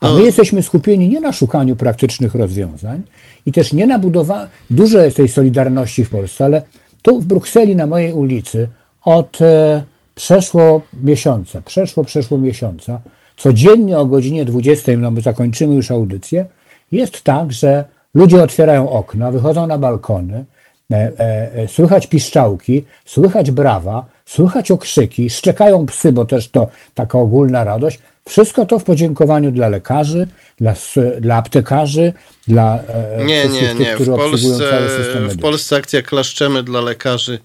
A my jesteśmy skupieni nie na szukaniu praktycznych rozwiązań i też nie na budowaniu, dużo jest tej solidarności w Polsce, ale tu w Brukseli na mojej ulicy od e, przeszło miesiąca, przeszło, przeszło miesiąca, codziennie o godzinie 20, no my zakończymy już audycję, jest tak, że ludzie otwierają okna, wychodzą na balkony, e, e, e słychać piszczałki, słychać brawa, słychać okrzyki, szczekają psy, bo też to taka ogólna radość, wszystko to w podziękowaniu dla lekarzy, dla, dla aptekarzy, dla e, nie, nie, nie. Tych, w Polsce, w Polsce akcja Klaszczemy dla lekarzy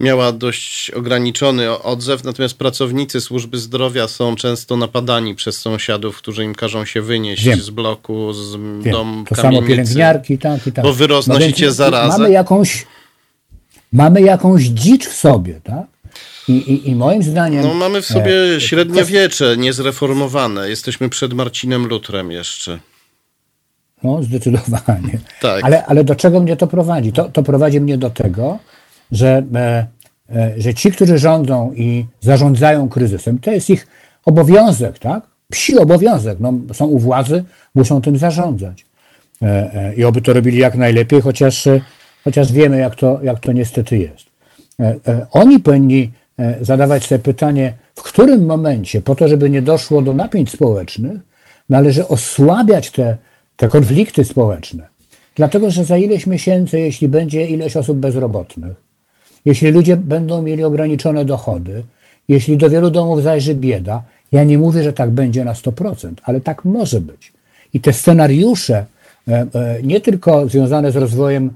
miała dość ograniczony odzew, natomiast pracownicy służby zdrowia są często napadani przez sąsiadów, którzy im każą się wynieść Wiem. z bloku, z Wiem. dom To kamienicy, samo pielęgniarki, tak i tak. Bo wy roznosicie no zarazę. Mamy jakąś, mamy jakąś dzicz w sobie, tak? I, i, I, moim zdaniem. No, mamy w sobie e, średniowiecze niezreformowane. Jesteśmy przed Marcinem Lutrem jeszcze. No, zdecydowanie. [LAUGHS] Tak. Ale, ale do czego mnie to prowadzi? To, to prowadzi mnie do tego, że, e, e, że ci, którzy rządzą i zarządzają kryzysem, to jest ich obowiązek, tak? Psi obowiązek. No, są u władzy, muszą tym zarządzać. E, e, I oby to robili jak najlepiej, chociaż, chociaż wiemy, jak to, jak to niestety jest. E, e, oni powinni E, zadawać sobie pytanie, w którym momencie, po to, żeby nie doszło do napięć społecznych, należy osłabiać te, te konflikty społeczne. Dlatego, że za ileś miesięcy, jeśli będzie ileś osób bezrobotnych, jeśli ludzie będą mieli ograniczone dochody, jeśli do wielu domów zajrzy bieda, ja nie mówię, że tak będzie na 100%, ale tak może być. I te scenariusze, e, e, nie tylko związane z rozwojem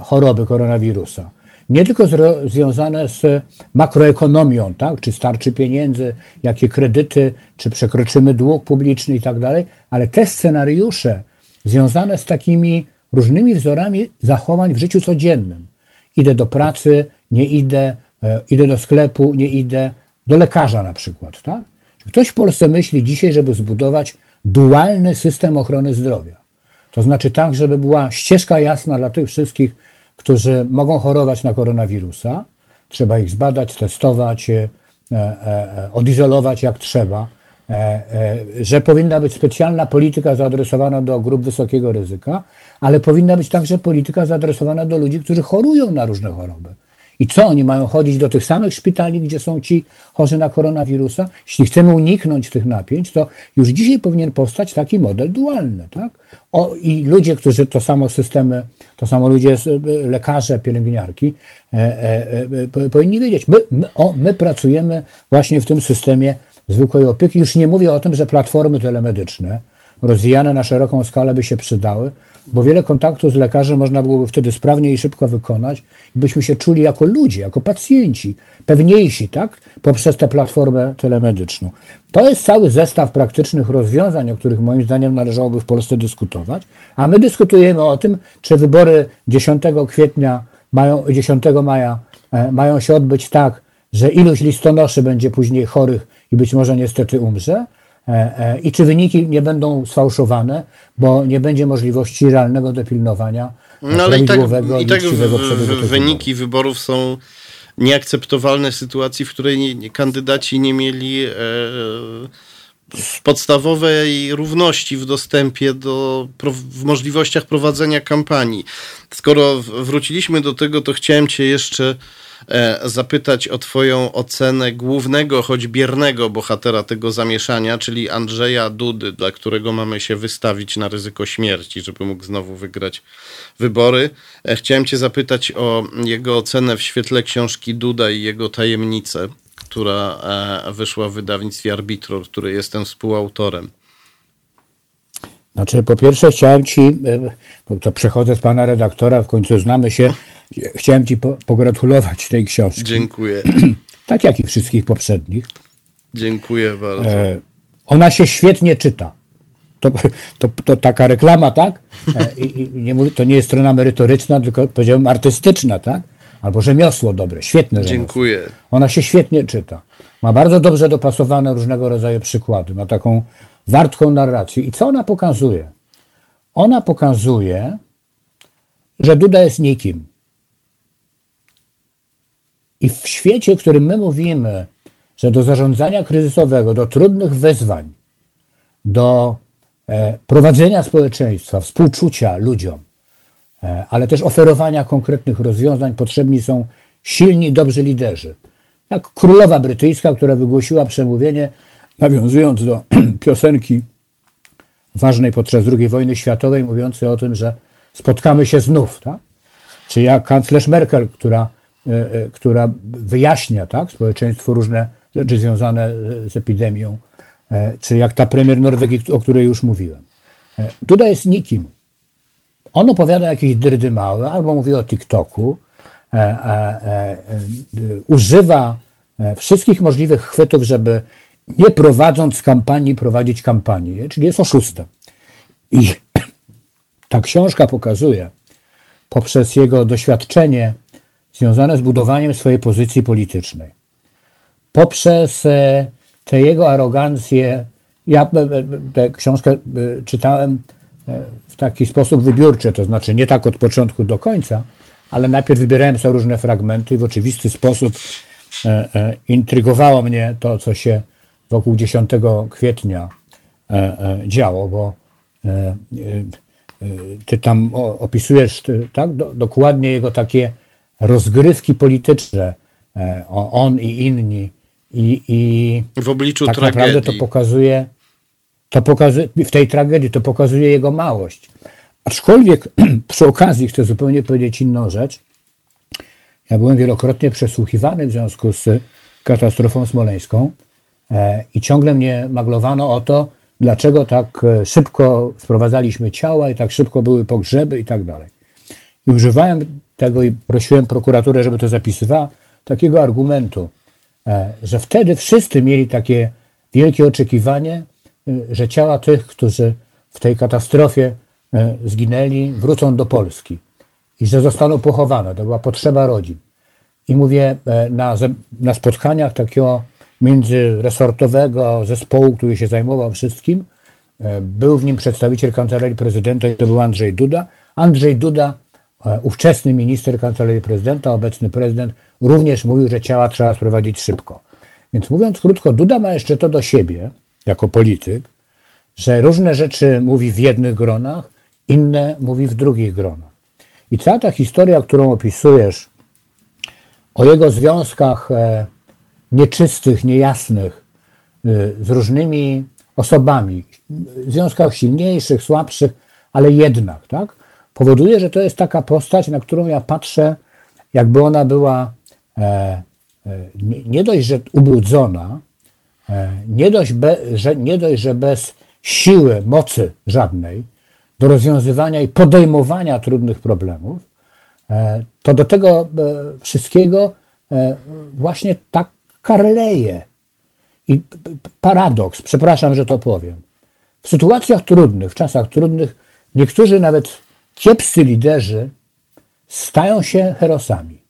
choroby koronawirusa, nie tylko związane z makroekonomią, tak? czy starczy pieniędzy, jakie kredyty, czy przekroczymy dług publiczny i tak dalej, ale te scenariusze związane z takimi różnymi wzorami zachowań w życiu codziennym. Idę do pracy, nie idę, e, idę do sklepu, nie idę, do lekarza na przykład. Tak? Ktoś w Polsce myśli dzisiaj, żeby zbudować dualny system ochrony zdrowia. To znaczy tak, żeby była ścieżka jasna dla tych wszystkich, którzy mogą chorować na koronawirusa. Trzeba ich zbadać, testować, e, e, e, odizolować jak trzeba. Że powinna być specjalna polityka zaadresowana do grup wysokiego ryzyka, ale powinna być także polityka zaadresowana do ludzi, którzy chorują na różne choroby. I co, oni mają chodzić do tych samych szpitali, gdzie są ci chorzy na koronawirusa? Jeśli chcemy uniknąć tych napięć, to już dzisiaj powinien powstać taki model dualny. Tak? O, I ludzie, którzy to samo systemy, to samo ludzie, lekarze, pielęgniarki, e, e, e, powinni wiedzieć, my, my, o, my pracujemy właśnie w tym systemie zwykłej opieki. Już nie mówię o tym, że platformy telemedyczne rozwijane na szeroką skalę by się przydały, bo wiele kontaktów z lekarzem można byłoby wtedy sprawnie i szybko wykonać byśmy się czuli jako ludzie, jako pacjenci, pewniejsi, tak, poprzez tę platformę telemedyczną. To jest cały zestaw praktycznych rozwiązań, o których moim zdaniem należałoby w Polsce dyskutować, a my dyskutujemy o tym, czy wybory 10 kwietnia, mają, 10 maja e, mają się odbyć tak, że ilość listonoszy będzie później chorych i być może niestety umrze, i czy wyniki nie będą sfałszowane, bo nie będzie możliwości realnego dopilnowania no, ale i tak, i tak wyniki wyborów są nieakceptowalne w sytuacji, w której kandydaci nie mieli e, podstawowej równości w dostępie do w możliwościach prowadzenia kampanii. Skoro wróciliśmy do tego, to chciałem cię jeszcze e, zapytać o Twoją ocenę głównego, choć biernego bohatera tego zamieszania, czyli Andrzeja Dudy, dla którego mamy się wystawić na ryzyko śmierci, żeby mógł znowu wygrać wybory. E, chciałem Cię zapytać o jego ocenę w świetle książki Duda i jego tajemnice, która e, wyszła w wydawnictwie Arbitror, której jestem współautorem. Znaczy, po pierwsze chciałem Ci, e, to przechodzę z Pana redaktora, w końcu znamy się, chciałem Ci po, pogratulować tej książki. Dziękuję. [CLEARS THROAT] tak jak i wszystkich poprzednich. Dziękuję bardzo. E, ona się świetnie czyta. To, to, to taka reklama, tak? E, I, nie mówię, to nie jest strona merytoryczna, tylko powiedziałbym artystyczna, tak? Albo rzemiosło dobre, świetne rzemiosło. Dziękuję. Ona się świetnie czyta. Ma bardzo dobrze dopasowane różnego rodzaju przykłady. Ma taką wartką narrację. I co ona pokazuje? Ona pokazuje, że Duda jest nikim. I w świecie, w którym my mówimy, że do zarządzania kryzysowego, do trudnych wyzwań, do e, prowadzenia społeczeństwa, współczucia ludziom, e, ale też oferowania konkretnych rozwiązań potrzebni są silni, dobrzy liderzy. Jak królowa brytyjska, która wygłosiła przemówienie, nawiązując do [CLEARS THROAT] piosenki ważnej podczas II wojny światowej, mówiącej o tym, że spotkamy się znów. Tak? Czy jak kanclerz Merkel, która, która wyjaśnia tak, społeczeństwu różne rzeczy związane z epidemią, e, czy jak ta premier Norwegii, o której już mówiłem. Duda jest nikim. On opowiada jakieś dyrdy małe, albo mówi o TikToku, e, e, używa wszystkich możliwych chwytów, żeby nie prowadząc kampanii, prowadzić kampanię, czyli jest oszustem. I [CLEARS THROAT] ta książka pokazuje poprzez jego doświadczenie związane z budowaniem swojej pozycji politycznej, poprzez e, tę jego arogancję. Ja e, e, tę książkę czytałem w taki sposób wybiórczy, to znaczy nie tak od początku do końca, ale najpierw wybierałem sobie różne fragmenty i w oczywisty sposób intrygowało mnie to, co się wokół 10 kwietnia działo, bo ty tam opisujesz tak, dokładnie jego takie rozgrywki polityczne, on i inni. I, i w obliczu tak tragedii. naprawdę to pokazuje, to pokazuje, w tej tragedii to pokazuje jego małość. Aczkolwiek [CLEARS THROAT] przy okazji chcę zupełnie powiedzieć inną rzecz. Ja byłem wielokrotnie przesłuchiwany w związku z katastrofą smoleńską E, I ciągle mnie maglowano o to, dlaczego tak e, szybko sprowadzaliśmy ciała i tak szybko były pogrzeby i tak dalej. I używałem tego i prosiłem prokuraturę, żeby to zapisywała, takiego argumentu, e, że wtedy wszyscy mieli takie wielkie oczekiwanie, że ciała tych, którzy w tej katastrofie zginęli, wrócą do Polski i że zostaną pochowane. To była potrzeba rodzin. I mówię, na, na spotkaniach takiego międzyresortowego zespołu, który się zajmował wszystkim. E, był w nim przedstawiciel kancelarii prezydenta to był Andrzej Duda. Andrzej Duda, e, ówczesny minister kancelarii prezydenta, obecny prezydent, również mówił, że ciała trzeba sprowadzić szybko. Więc mówiąc krótko, Duda ma jeszcze to do siebie, jako polityk, że różne rzeczy mówi w jednych gronach, inne mówi w drugich gronach. I cała ta historia, którą opisujesz, o jego związkach e, nieczystych, niejasnych, y, z różnymi osobami, związkach silniejszych, słabszych, ale jednak, tak? Powoduje, że to jest taka postać, na którą ja patrzę, jakby ona była e, e, nie, dość, że ubrudzona, e, nie, dość be, że, nie dość, że bez siły, mocy żadnej do rozwiązywania i podejmowania trudnych problemów, e, to do tego wszystkiego właśnie tak karleje. I paradoks, przepraszam, że to powiem. W sytuacjach trudnych, w czasach trudnych, niektórzy nawet kiepscy liderzy stają się herosami.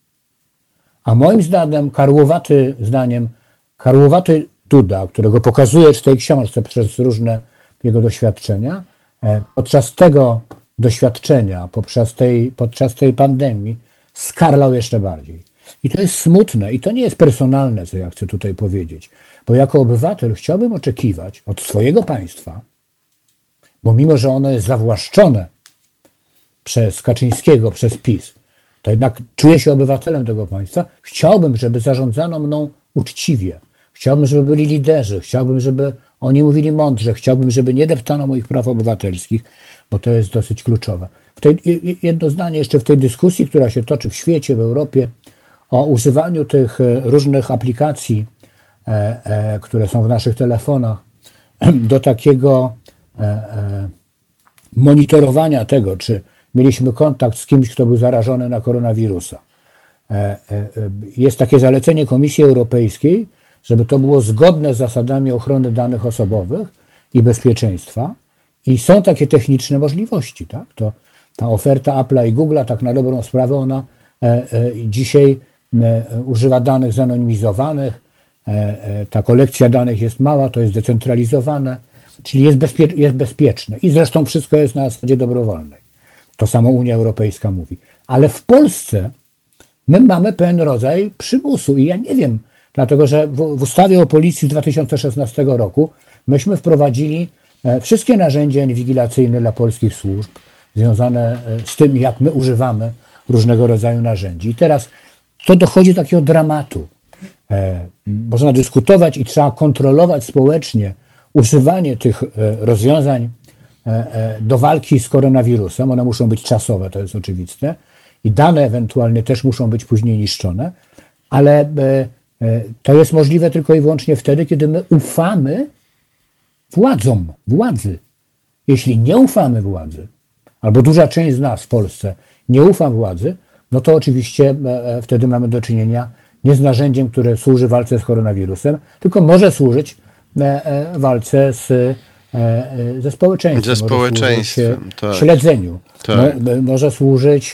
A moim zdaniem, karłowaty zdaniem, karłowaty Duda, którego pokazuje w tej książce przez różne jego doświadczenia, e, podczas tego doświadczenia, podczas tej, podczas tej pandemii, skarlał jeszcze bardziej. I to jest smutne i to nie jest personalne, co ja chcę tutaj powiedzieć, bo jako obywatel chciałbym oczekiwać od swojego państwa, bo mimo, że ono jest zawłaszczone przez Kaczyńskiego, przez PiS, to jednak czuję się obywatelem tego państwa. Chciałbym, żeby zarządzano mną uczciwie. Chciałbym, żeby byli liderzy. Chciałbym, żeby oni mówili mądrze. Chciałbym, żeby nie deptano moich praw obywatelskich, bo to jest dosyć kluczowe. W tej, jedno zdanie jeszcze w tej dyskusji, która się toczy w świecie, w Europie, o używaniu tych e, różnych aplikacji, e, e, które są w naszych telefonach, [CLEARS THROAT] do takiego monitorowania tego, czy mieliśmy kontakt z kimś, kto był zarażony na koronawirusa. Jest takie zalecenie Komisji Europejskiej, żeby to było zgodne z zasadami ochrony danych osobowych i bezpieczeństwa. I są takie techniczne możliwości. Tak? To, ta oferta Apple'a i Google'a, tak na dobrą sprawę, ona dzisiaj E, używa danych zanonimizowanych, e, e, ta kolekcja danych jest mała, to jest decentralizowane, czyli jest, bezpie jest bezpieczne. I zresztą wszystko jest na zasadzie dobrowolnej. To samo Unia Europejska mówi. Ale w Polsce my mamy pewien rodzaj przymusu i ja nie wiem, dlatego że w, w ustawie o policji z 2016 roku myśmy wprowadzili wszystkie narzędzia inwigilacyjne dla polskich służb związane z tym, jak my używamy różnego rodzaju narzędzi. I teraz to dochodzi do takiego dramatu. E, można dyskutować i trzeba kontrolować społecznie używanie tych e, rozwiązań e, do walki z koronawirusem. One muszą być czasowe, to jest oczywiste. I dane ewentualnie też muszą być później niszczone, ale to jest możliwe tylko i wyłącznie wtedy, kiedy my ufamy władzom, władzy. Jeśli nie ufamy władzy, albo duża część z nas w Polsce nie ufa władzy, no to oczywiście e, e, wtedy mamy do czynienia nie z narzędziem, które służy walce z koronawirusem, tylko może służyć e, walce z, ze społeczeństwem. Ze społeczeństwem, tak. Śledzeniu. Tak. Może służyć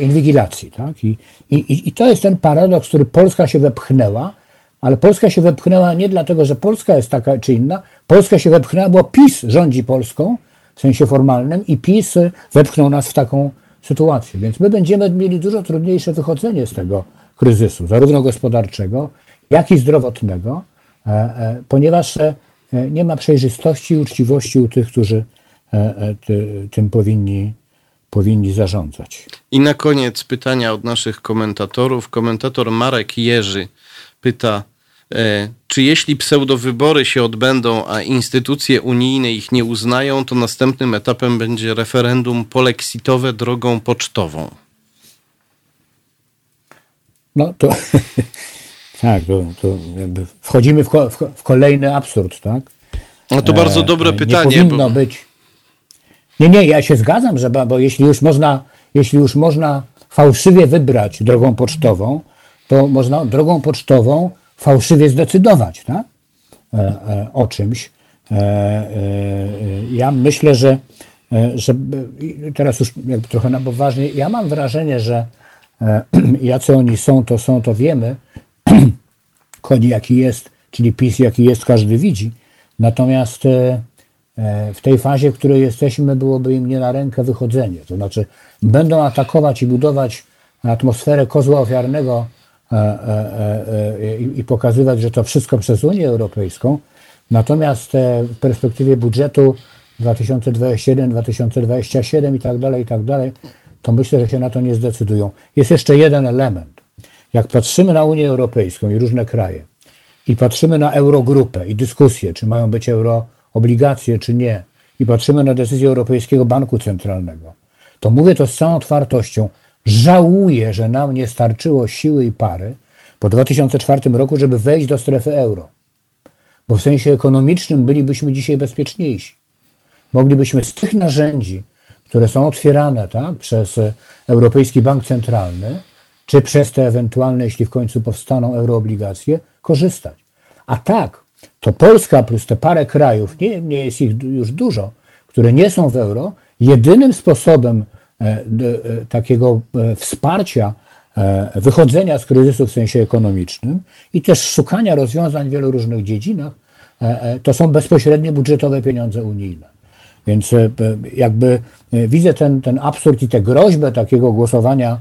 inwigilacji. Tak? I, i, I to jest ten paradoks, który Polska się wepchnęła, ale Polska się wepchnęła nie dlatego, że Polska jest taka czy inna. Polska się wepchnęła, bo PiS rządzi Polską w sensie formalnym i PiS wepchnął nas w taką sytuację. Więc my będziemy mieli dużo trudniejsze wychodzenie z tego kryzysu, zarówno gospodarczego, jak i zdrowotnego, e, e, ponieważ e, nie ma przejrzystości i uczciwości u tych, którzy tym powinni, powinni zarządzać. I na koniec pytania od naszych komentatorów. Komentator Marek Jerzy pyta, E, czy jeśli pseudowybory się odbędą, a instytucje unijne ich nie uznają, to następnym etapem będzie referendum polexitowe drogą pocztową? No to [LAUGHS] tak, to, to wchodzimy w, w, w, kolejny absurd, tak? No to bardzo dobre e, pytanie. Nie powinno bo... być. Nie, nie, ja się zgadzam, że bo jeśli już można, jeśli już można fałszywie wybrać drogą pocztową, to można drogą pocztową fałszywie zdecydować tak? E, e, o czymś. E, ja myślę, że, że teraz już jakby trochę na poważnie, ja mam wrażenie, że [CLEARS THROAT] jacy oni są, to są, to wiemy. [CLEARS THROAT] Chodzi jaki jest, czyli PiS jaki jest, każdy widzi. Natomiast w tej fazie, w której jesteśmy, byłoby im nie na rękę wychodzenie. To znaczy, będą atakować i budować atmosferę kozła ofiarnego E, e, e, i pokazywać, że to wszystko przez Unię Europejską. Natomiast w perspektywie budżetu 2021, 2027 i tak dalej, i tak dalej, to myślę, że się na to nie zdecydują. Jest jeszcze jeden element. Jak patrzymy na Unię Europejską i różne kraje i patrzymy na Eurogrupę i dyskusję, czy mają być euroobligacje, czy nie, i patrzymy na decyzję Europejskiego Banku Centralnego, to mówię to z całą otwartością. Żałuję, że nam nie starczyło siły i pary po 2004 roku, żeby wejść do strefy euro. Bo w sensie ekonomicznym bylibyśmy dzisiaj bezpieczniejsi. Moglibyśmy z tych narzędzi, które są otwierane tak, przez Europejski Bank Centralny, czy przez te ewentualne, jeśli w końcu powstaną euroobligacje, korzystać. A tak, to Polska plus te parę krajów, nie, nie jest ich już dużo, które nie są w euro, jedynym sposobem E, e, takiego e, wsparcia wychodzenia z kryzysu w sensie ekonomicznym i też szukania rozwiązań w wielu różnych dziedzinach, to są bezpośrednie budżetowe pieniądze unijne. Więc jakby widzę ten, ten absurd i tę groźbę takiego głosowania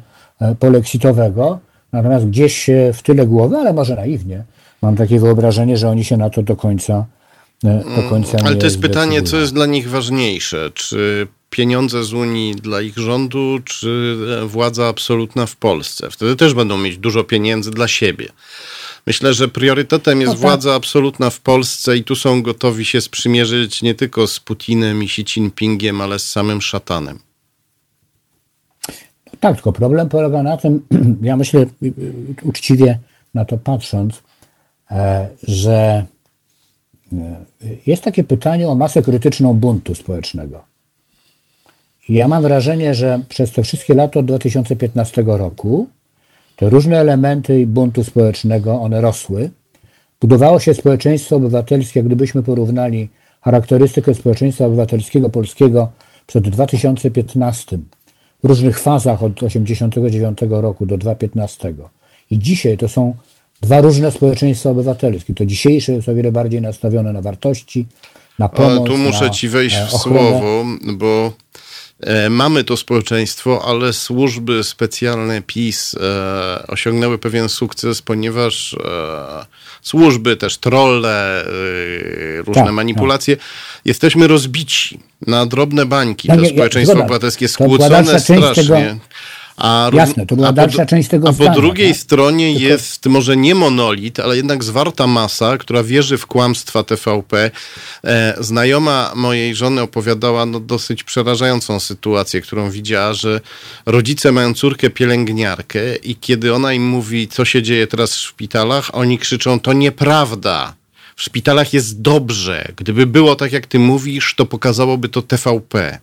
polexitowego, natomiast gdzieś w tyle głowy, ale może naiwnie, mam takie wyobrażenie, że oni się na to do końca do końca Ale to jest pytanie, co jest dla nich ważniejsze? Czy pieniądze z Unii dla ich rządu, czy władza absolutna w Polsce. Wtedy też będą mieć dużo pieniędzy dla siebie. Myślę, że priorytetem jest no tak. władza absolutna w Polsce i tu są gotowi się sprzymierzyć nie tylko z Putinem i Xi Jinpingiem, ale z samym szatanem. Tak, tylko problem polega na tym, [CLEARS THROAT] ja myślę uczciwie na to patrząc, e, że e, jest takie pytanie o masę krytyczną buntu społecznego. Ja mam wrażenie, że przez te wszystkie lata od 2015 roku te różne elementy buntu społecznego, one rosły. Budowało się społeczeństwo obywatelskie, gdybyśmy porównali charakterystykę społeczeństwa obywatelskiego polskiego przed 2015 w różnych fazach od 1989 roku do 2015 i dzisiaj to są dwa różne społeczeństwa obywatelskie. To dzisiejsze jest o wiele bardziej nastawione na wartości, na pomoc. Ale tu muszę na, ci wejść w słowo, bo mamy to społeczeństwo, ale służby specjalne PiS e, osiągnęły pewien sukces, ponieważ e, służby, też trolle, różne tak, manipulacje, tak. jesteśmy rozbici na drobne bańki. No, to społeczeństwo obywatelskie skłócone strasznie. Tego a, Jasne, to była dalsza po, część tego A po drugiej tak? stronie Tylko... jest może nie monolit, ale jednak zwarta masa, która wierzy w kłamstwa TVP. E, znajoma mojej żony opowiadała no, dosyć przerażającą sytuację, którą widziała, że rodzice mają córkę pielęgniarkę i kiedy ona im mówi, co się dzieje teraz w szpitalach, oni krzyczą, to nieprawda. W szpitalach jest dobrze. Gdyby było tak, jak ty mówisz, to pokazałoby to TVP.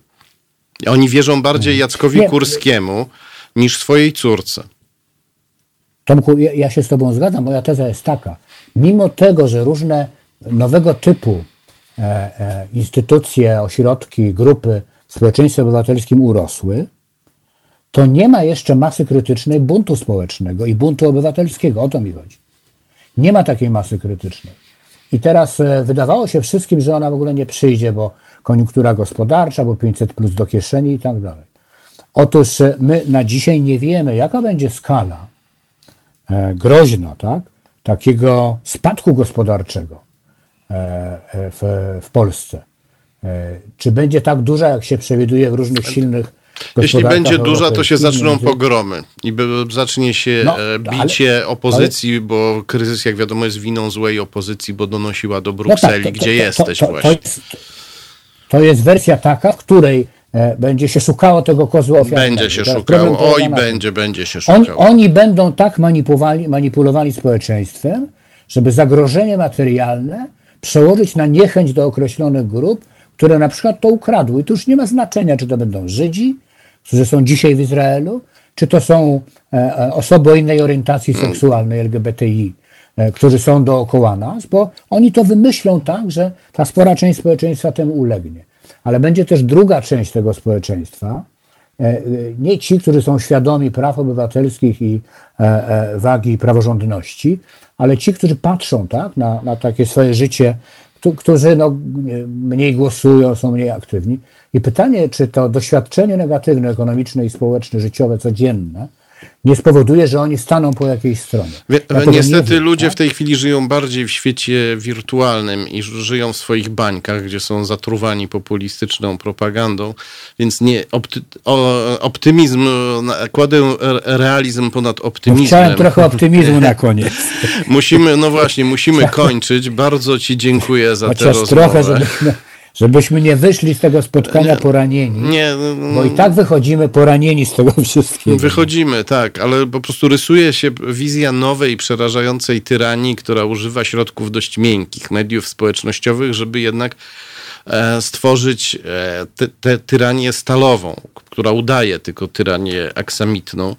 Oni wierzą bardziej Jackowi nie. Kurskiemu niż swojej córce. Tomku, ja, ja się z Tobą zgadzam. Moja teza jest taka. Mimo tego, że różne nowego typu e, e, instytucje, ośrodki, grupy w społeczeństwie obywatelskim urosły, to nie ma jeszcze masy krytycznej buntu społecznego i buntu obywatelskiego. O to mi chodzi. Nie ma takiej masy krytycznej. I teraz e, wydawało się wszystkim, że ona w ogóle nie przyjdzie, bo koniunktura gospodarcza, bo 500 plus do kieszeni i tak dalej. Otóż e, my na dzisiaj nie wiemy, jaka będzie skala e, groźna, tak, takiego spadku gospodarczego e, w, w Polsce. Czy będzie tak duża, jak się przewiduje w różnych silnych jeśli będzie duża, to się zaczną pogromy i zacznie się no, bicie ale, opozycji, ale, bo kryzys, jak wiadomo, jest winą złej opozycji, bo donosiła do Brukseli, no tak, to, to, gdzie to, jesteś właśnie. Jest, to jest wersja taka, w której będzie się szukało tego kozła ofiarnego. Będzie się szukało, oj będzie, będzie się szukało. Oni, oni będą tak manipulowali, manipulowali społeczeństwem, żeby zagrożenie materialne przełożyć na niechęć do określonych grup, które na przykład to ukradły. I tu już nie ma znaczenia, czy to będą Żydzi, którzy są dzisiaj w Izraelu, czy to są e, e, osoby o innej orientacji mm. seksualnej LGBTI, którzy są dookoła nas, bo oni to wymyślą tak, że ta spora część społeczeństwa temu ulegnie ale będzie też druga część tego społeczeństwa, e, e, nie ci, którzy są świadomi praw obywatelskich i e, wagi praworządności, ale ci, którzy patrzą tak, na, na takie swoje życie, którzy no, mniej głosują, są mniej aktywni. I pytanie, czy to doświadczenie negatywne, ekonomiczne i społeczne, życiowe, codzienne, nie spowoduje, że oni staną po jakiejś stronie. Wie, ja niestety wiem, ludzie tak? w tej chwili żyją bardziej w świecie wirtualnym i żyją w swoich bańkach, gdzie są zatruwani populistyczną propagandą, więc nie opty, o, optymizm, kładę realizm ponad optymizmem. chciałem trochę [LAUGHS] optymizmu na koniec. musimy, no właśnie, musimy kończyć. Bardzo ci dziękuję za Chociaż tę rozmowę. trochę, Żebyśmy nie wyszli z tego spotkania poranieni. Nie, no, no, bo i tak wychodzimy poranieni z tego wszystkiego. Wychodzimy, tak, ale po prostu rysuje się wizja nowej, przerażającej tyranii, która używa środków dość miękkich, mediów społecznościowych, żeby jednak e, stworzyć e, tę tyranię stalową, która udaje tylko tyranię aksamitną.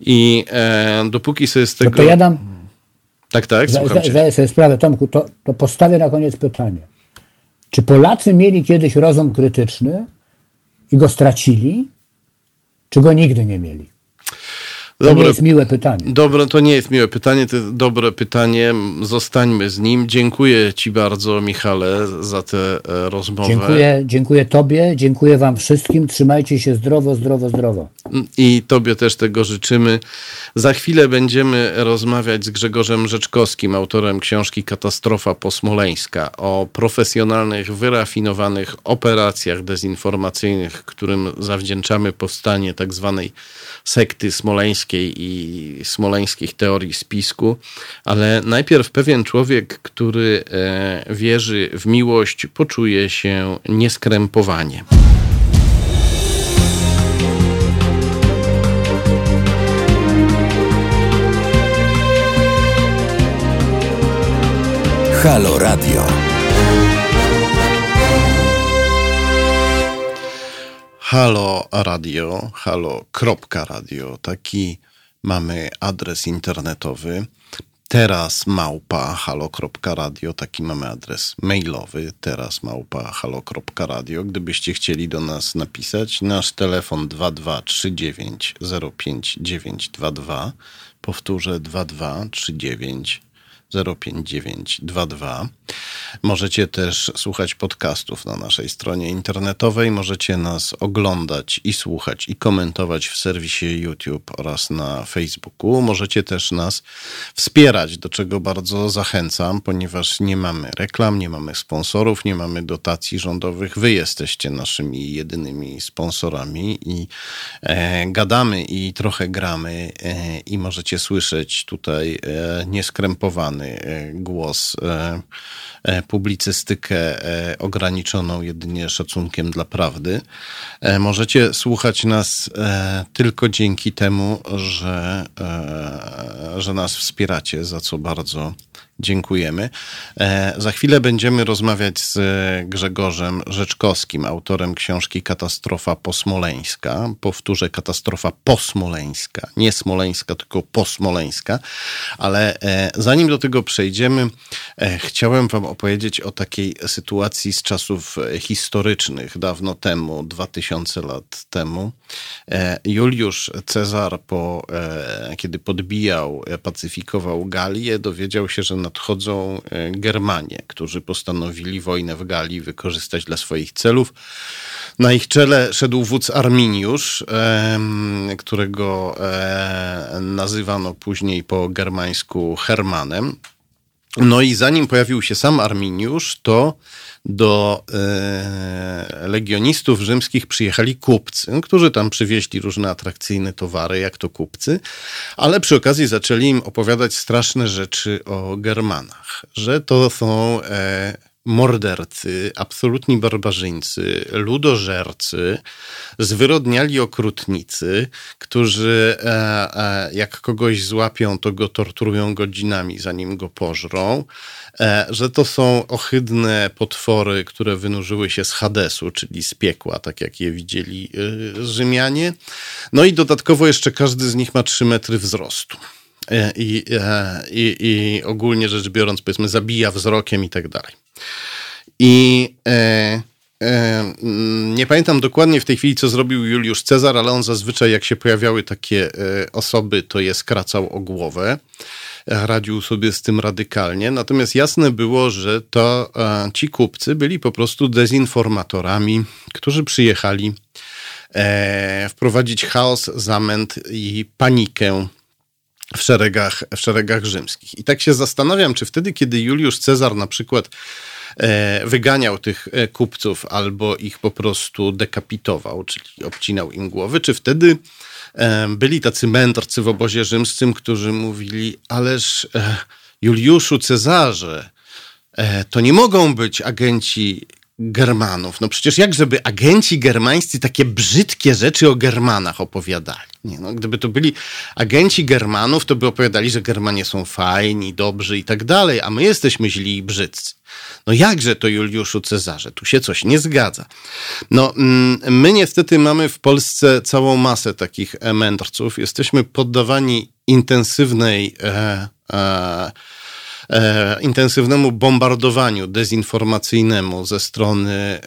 I e, dopóki sobie z tego. No to ja dam. Tak, tak. Zdaję sobie sprawę, Tomku, to, to postawię na koniec pytanie. Czy Polacy mieli kiedyś rozum krytyczny i go stracili, czy go nigdy nie mieli? To dobre, nie jest miłe pytanie. Dobre, to nie jest miłe pytanie, to jest dobre pytanie. Zostańmy z nim. Dziękuję Ci bardzo, Michale, za tę e, rozmowę. Dziękuję, dziękuję Tobie, dziękuję Wam wszystkim. Trzymajcie się zdrowo, zdrowo, zdrowo. I Tobie też tego życzymy. Za chwilę będziemy rozmawiać z Grzegorzem Rzeczkowskim, autorem książki Katastrofa posmoleńska, o profesjonalnych, wyrafinowanych operacjach dezinformacyjnych, którym zawdzięczamy powstanie tak zwanej sekty smoleńskiej i smoleńskich teorii spisku, ale najpierw pewien człowiek, który e, wierzy w miłość, poczuje się nieskrępowanie. Halo Radio. Halo Radio, halo.radio. Taki mamy adres internetowy. Teraz małpa halo.radio, taki mamy adres mailowy. Teraz małpa halo.radio. Gdybyście chcieli do nas napisać, nasz telefon 2239 05922. Powtórzę 2239 05922. Możecie też słuchać podcastów na naszej stronie internetowej. Możecie nas oglądać i słuchać i komentować w serwisie YouTube oraz na Facebooku. Możecie też nas wspierać, do czego bardzo zachęcam, ponieważ nie mamy reklam, nie mamy sponsorów, nie mamy dotacji rządowych. Wy jesteście naszymi jedynymi sponsorami i e, gadamy i trochę gramy e, i możecie słyszeć tutaj e, nieskrępowany e, głos e, publicystykę e, ograniczoną jedynie szacunkiem dla prawdy. E, możecie słuchać nas tylko dzięki temu, że, że nas wspieracie, za co bardzo Dziękujemy. E, za chwilę będziemy rozmawiać z Grzegorzem Rzeczkowskim, autorem książki Katastrofa posmoleńska. Powtórzę, katastrofa posmoleńska. Nie smoleńska, tylko posmoleńska. Ale e, zanim do tego przejdziemy, e, chciałem Wam opowiedzieć o takiej sytuacji z czasów historycznych, dawno temu, 2000 lat temu. Juliusz Cezar, po, kiedy podbijał, pacyfikował Galię, dowiedział się, że nadchodzą e, Germanie, którzy postanowili wojnę w Galii wykorzystać dla swoich celów. Na ich czele szedł wódz Arminiusz, którego e, nazywano później po germańsku Hermanem. No i zanim pojawił się sam Arminiusz, to do e, legionistów rzymskich przyjechali kupcy, którzy tam przywieźli różne atrakcyjne towary, jak to kupcy, ale przy okazji zaczęli im opowiadać straszne rzeczy o Germanach, że to są e, mordercy, absolutni barbarzyńcy, ludożercy, zwyrodniali okrutnicy, którzy e, e, jak kogoś złapią, to go torturują godzinami, zanim go pożrą, e, że to są ohydne potwory, które wynurzyły się z Hadesu, czyli z piekła, tak jak je widzieli Rzymianie. No i dodatkowo jeszcze każdy z nich ma 3 metry wzrostu. I, i, i ogólnie rzecz biorąc, powiedzmy, zabija wzrokiem i tak dalej. I e, e, nie pamiętam dokładnie w tej chwili, co zrobił Juliusz Cezar, ale on zazwyczaj, jak się pojawiały takie e, osoby, to je skracał o głowę. Radził sobie z tym radykalnie. Natomiast jasne było, że to e, ci kupcy byli po prostu dezinformatorami, którzy przyjechali e, wprowadzić chaos, zamęt i panikę w szeregach, w szeregach rzymskich. I tak się zastanawiam, czy wtedy, kiedy Juliusz Cezar na przykład e, wyganiał tych e, kupców albo ich po prostu dekapitował, czyli obcinał im głowy, czy wtedy e, byli tacy mędrcy w obozie rzymskim, którzy mówili, ależ Juliuszu Cezarze, to nie mogą być agenci Germanów. No przecież jak żeby agenci germańscy takie brzydkie rzeczy o Germanach opowiadali. Nie, no, gdyby to byli agenci Germanów, to by opowiadali, że Germanie są fajni, dobrzy i tak dalej, a my jesteśmy źli i brzydcy. No jakże to Juliuszu Cezarze? Tu się coś nie zgadza. No, mm, my niestety mamy w Polsce całą masę takich mędrców. Jesteśmy poddawani intensywnej e, e, e, intensywnemu bombardowaniu dezinformacyjnemu ze strony e,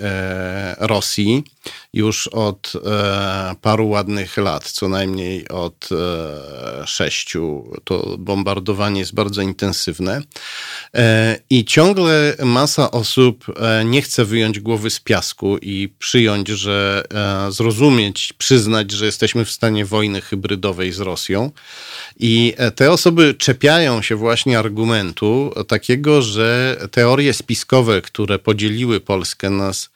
Rosji już od e, paru ładnych lat, co najmniej od e, sześciu. To bombardowanie jest bardzo intensywne e, i ciągle masa osób e, nie chce wyjąć głowy z piasku i przyjąć, że e, zrozumieć, przyznać, że jesteśmy w stanie wojny hybrydowej z Rosją. I e, te osoby czepiają się właśnie argumentu takiego, że teorie spiskowe, które podzieliły Polskę nas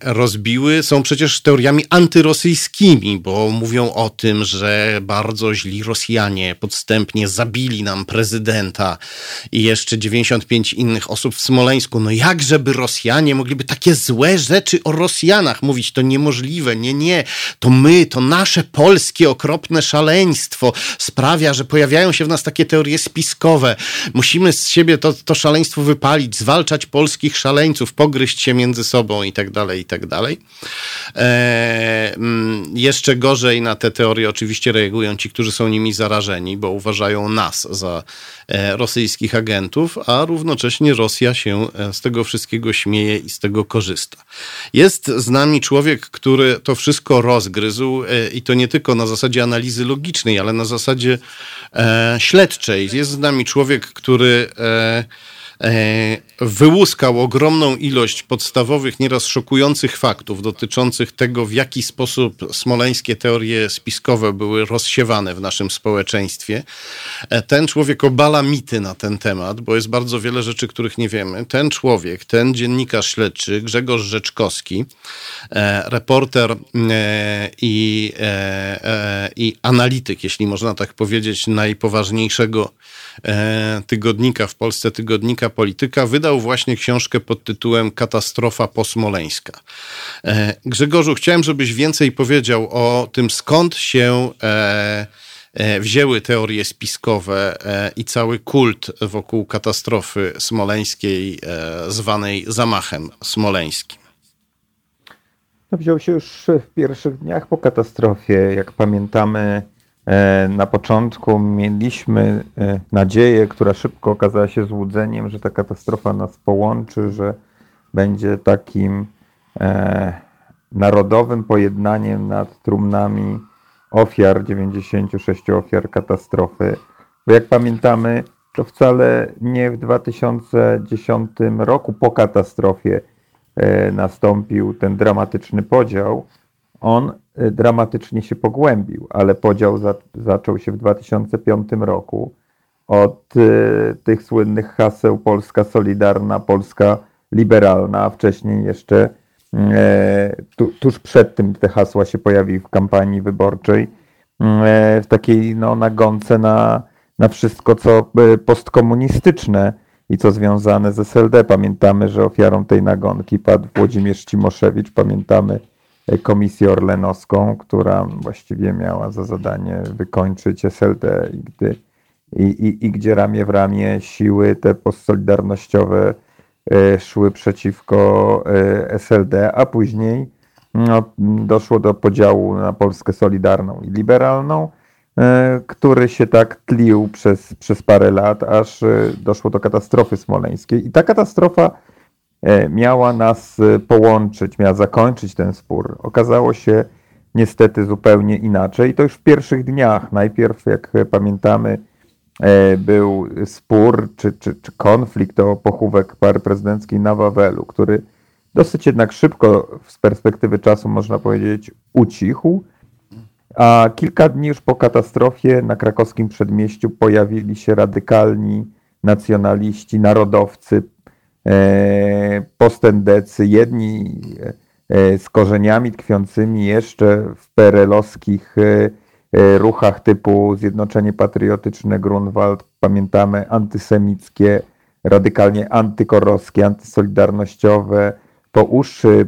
rozbiły, są przecież teoriami antyrosyjskimi, bo mówią o tym, że bardzo źli Rosjanie podstępnie zabili nam prezydenta i jeszcze 95 innych osób w Smoleńsku. No jakżeby Rosjanie mogliby takie złe rzeczy o Rosjanach mówić? To niemożliwe. Nie, nie. To my, to nasze polskie okropne szaleństwo sprawia, że pojawiają się w nas takie teorie spiskowe. Musimy z siebie to, to szaleństwo wypalić, zwalczać polskich szaleńców, pogryźć się między sobą i tak tak dalej, i tak dalej. E, mm, jeszcze gorzej na te teorie oczywiście reagują ci, którzy są nimi zarażeni, bo uważają nas za e, rosyjskich agentów, a równocześnie Rosja się e, z tego wszystkiego śmieje i z tego korzysta. Jest z nami człowiek, który to wszystko rozgryzł i to nie tylko na zasadzie analizy logicznej, ale na zasadzie śledczej. Jest z nami człowiek, który wyłuskał ogromną ilość podstawowych, nieraz szokujących faktów dotyczących tego, w jaki sposób smoleńskie teorie spiskowe były rozsiewane w naszym społeczeństwie. E, ten człowiek obala mity na ten temat, bo jest bardzo wiele rzeczy, których nie wiemy. Ten człowiek, ten dziennikarz śledczy, Grzegorz Rzeczkowski, e, reporter i, i analityk, jeśli można tak powiedzieć, najpoważniejszego tygodnika w Polsce, tygodnika Polityka wydał właśnie książkę pod tytułem Katastrofa posmoleńska. E, Grzegorzu, chciałem, żebyś więcej powiedział o tym, skąd się e, e, wzięły teorie spiskowe i cały kult wokół katastrofy smoleńskiej, zwanej zamachem smoleńskim. Wziął się już w pierwszych dniach po katastrofie. Jak pamiętamy, na początku mieliśmy e, nadzieję, która szybko okazała się złudzeniem, że ta katastrofa nas połączy, że będzie takim e, narodowym pojednaniem nad trumnami ofiar, 96 ofiar katastrofy. Bo jak pamiętamy, to wcale nie w 2010 roku po katastrofie nastąpił ten dramatyczny podział. On dramatycznie się pogłębił, ale podział za, zaczął się w 2005 roku od y, tych słynnych haseł Polska Solidarna, Polska Liberalna, a wcześniej jeszcze y, tu, tuż przed tym te hasła się pojawiły w kampanii wyborczej, y, w takiej no, nagonce na, na wszystko, co y, postkomunistyczne i co związane z SLD. Pamiętamy, że ofiarą tej nagonki padł Włodzimierz Cimoszewicz, pamiętamy Komisję Orlenowską, która właściwie miała za zadanie wykończyć SLD i, gdy, i, i, i gdzie ramię w ramię siły te postsolidarnościowe e, szły przeciwko e, SLD, a później no, doszło do podziału na Polskę Solidarną i Liberalną, e, który się tak tlił przez, przez parę lat, aż doszło do katastrofy smoleńskiej. I ta katastrofa miała nas e, połączyć, miała zakończyć ten spór. Okazało się niestety zupełnie inaczej. To już w pierwszych dniach. Najpierw, jak pamiętamy, e, był spór czy, czy, czy konflikt o pochówek pary prezydenckiej na Wawelu, który dosyć jednak szybko z perspektywy czasu, można powiedzieć, ucichł. A kilka dni już po katastrofie na krakowskim przedmieściu pojawili się radykalni nacjonaliści, narodowcy, E, postendecy, jedni e, z korzeniami tkwiącymi jeszcze w perelowskich e, ruchach typu Zjednoczenie Patriotyczne Grunwald, pamiętamy antysemickie, radykalnie antykorowskie, antysolidarnościowe, po uszy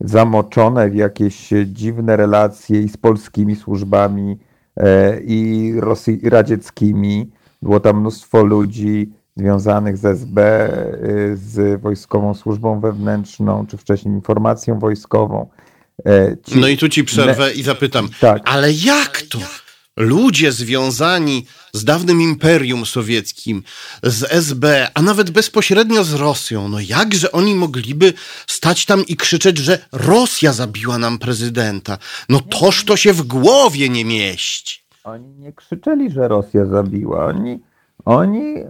zamoczone w jakieś dziwne relacje i z polskimi służbami i Rosji, radzieckimi. Było tam mnóstwo ludzi, związanych z SB, y, z Wojskową Służbą Wewnętrzną, czy wcześniej informacją wojskową. E, ci... No i tu ci przerwę i zapytam, tak. ale jak to? ludzie związani z dawnym Imperium Sowieckim, z SB, a nawet bezpośrednio z Rosją, no jakże oni mogliby stać tam i krzyczeć, że Rosja zabiła nam prezydenta? No toż to się w głowie nie mieści. Oni nie krzyczeli, że Rosja zabiła. Oni, oni e,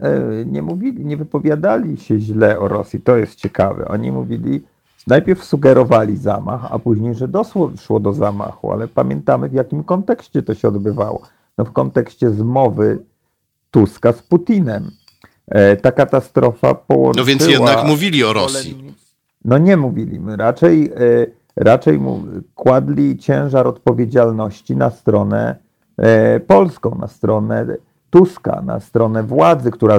nie mówili, nie wypowiadali się źle o Rosji. To jest ciekawe. Oni mówili, najpierw sugerowali zamach, a później, że doszło do zamachu, ale pamiętamy w jakim kontekście to się odbywało. No w kontekście zmowy Tuska z Putinem. E, ta katastrofa połączyła... No więc jednak mówili o Rosji. No nie mówili. Raczej, e, raczej kładli ciężar odpowiedzialności na stronę polską, na stronę Tuska, na stronę władzy, która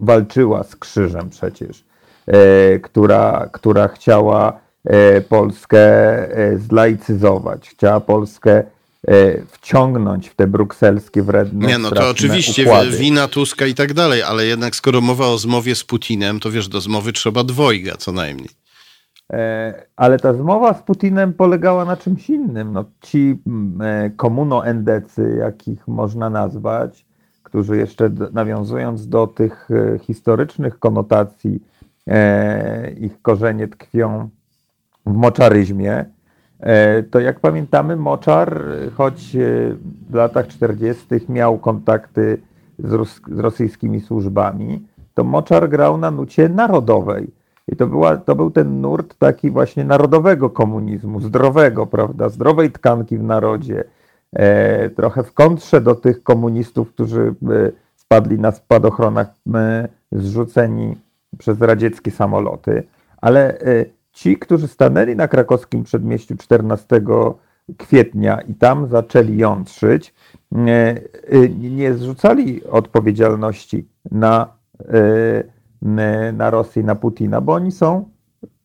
walczyła z krzyżem przecież. E, która, która chciała e, Polskę e, zlaicyzować, chciała Polskę wciągnąć w te brukselskie wredne Nie, no to oczywiście układy. wina Tuska i tak dalej, ale jednak skoro mowa o zmowie z Putinem, to wiesz, do zmowy trzeba dwojga co najmniej. Ale ta zmowa z Putinem polegała na czymś innym. No, ci komuno-endecy, jakich można nazwać, którzy jeszcze nawiązując do tych historycznych konotacji E, ich korzenie tkwią w moczaryzmie, e, to jak pamiętamy, moczar, choć e, w latach 40. miał kontakty z, z rosyjskimi służbami, to moczar grał na nucie narodowej. I to, była, to był ten nurt taki właśnie narodowego komunizmu, zdrowego, prawda, zdrowej tkanki w narodzie. E, trochę w kontrze do tych komunistów, którzy e, spadli na spadochronach zrzuceni przez radzieckie samoloty, ale e, ci, którzy stanęli na krakowskim przedmieściu 14 kwietnia i tam zaczęli jątrzyć, nie zrzucali odpowiedzialności na, na Rosję, na Putina, bo oni są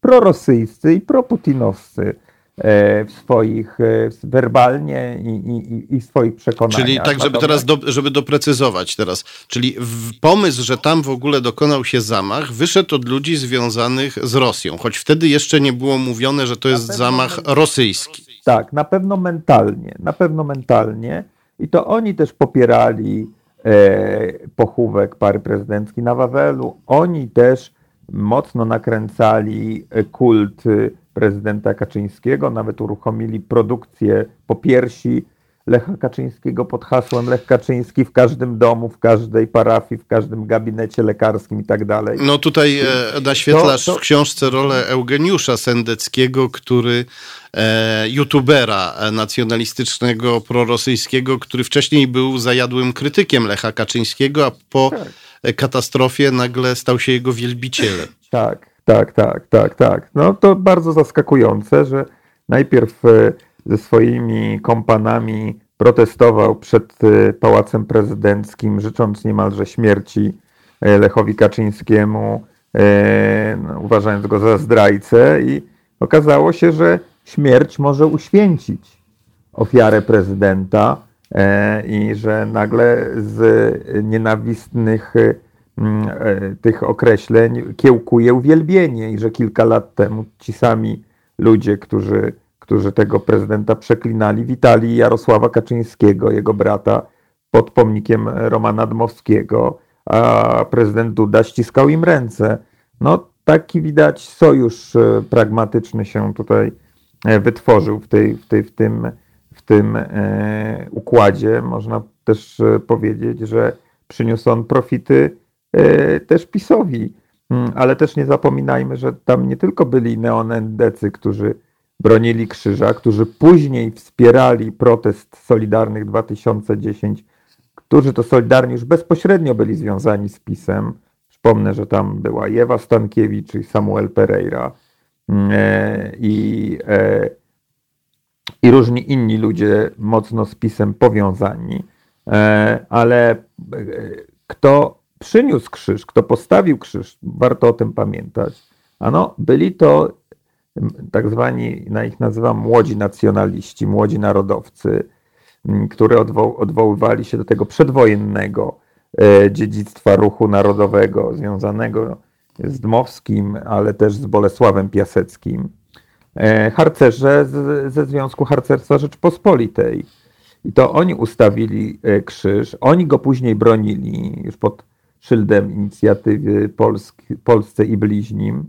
prorosyjscy i proputinowscy. E, w swoich, e, werbalnie i, i, i swoich przekonaniach. Czyli tak, żeby teraz, do, żeby doprecyzować teraz, czyli pomysł, że tam w ogóle dokonał się zamach, wyszedł od ludzi związanych z Rosją, choć wtedy jeszcze nie było mówione, że to jest zamach rosyjski. Tak, na pewno mentalnie, na pewno mentalnie i to oni też popierali e, pochówek pary prezydenckiej na Wawelu, oni też mocno nakręcali kult prezydenta Kaczyńskiego, nawet uruchomili produkcję popiersi Lecha Kaczyńskiego pod hasłem Lech Kaczyński w każdym domu, w każdej parafii, w każdym gabinecie lekarskim i tak dalej. No tutaj e, naświetlasz to, to... w książce rolę Eugeniusza Sendeckiego, który e, youtubera nacjonalistycznego, prorosyjskiego, który wcześniej był zajadłym krytykiem Lecha Kaczyńskiego, a po tak. katastrofie nagle stał się jego wielbicielem. Tak, tak, tak, tak, tak. No to bardzo zaskakujące, że najpierw e, ze swoimi kompanami protestował przed e, Pałacem Prezydenckim, życząc niemalże śmierci e, Lechowi Kaczyńskiemu, no, uważając go za zdrajcę i okazało się, że śmierć może uświęcić ofiarę prezydenta i że nagle z nienawistnych tych określeń kiełkuje uwielbienie i że kilka lat temu ci sami ludzie, którzy, którzy tego prezydenta przeklinali, witali Jarosława Kaczyńskiego, jego brata, pod pomnikiem Romana Dmowskiego, a prezydent Duda ściskał im ręce. No taki widać sojusz e, pragmatyczny się tutaj e, wytworzył w, tej, w, tej, w tym, w tym układzie. Można też powiedzieć, że przyniósł on profity E, też PiSowi. Mm, ale też nie zapominajmy, że tam nie tylko byli neonendecy, którzy bronili krzyża, którzy później wspierali protest Solidarnych 2010, którzy to Solidarni już bezpośrednio byli związani z PiSem. Przypomnę, że tam była Ewa Stankiewicz i Samuel Pereira mm, e, i, e, i różni inni ludzie mocno z PiSem powiązani. Ale kto przyniósł krzyż, kto postawił krzyż, warto o tym pamiętać. Ano, byli to tak zwani, na ich nazywam młodzi nacjonaliści, młodzi narodowcy, którzy odwo odwoływali się do tego przedwojennego e, dziedzictwa ruchu narodowego związanego z Dmowskim, ale też z Bolesławem Piaseckim. E, harcerze ze Związku Harcerstwa Rzeczpospolitej. I to oni ustawili krzyż, oni go później bronili już pod szyldem inicjatywy Polsk, Polsce i bliźnim.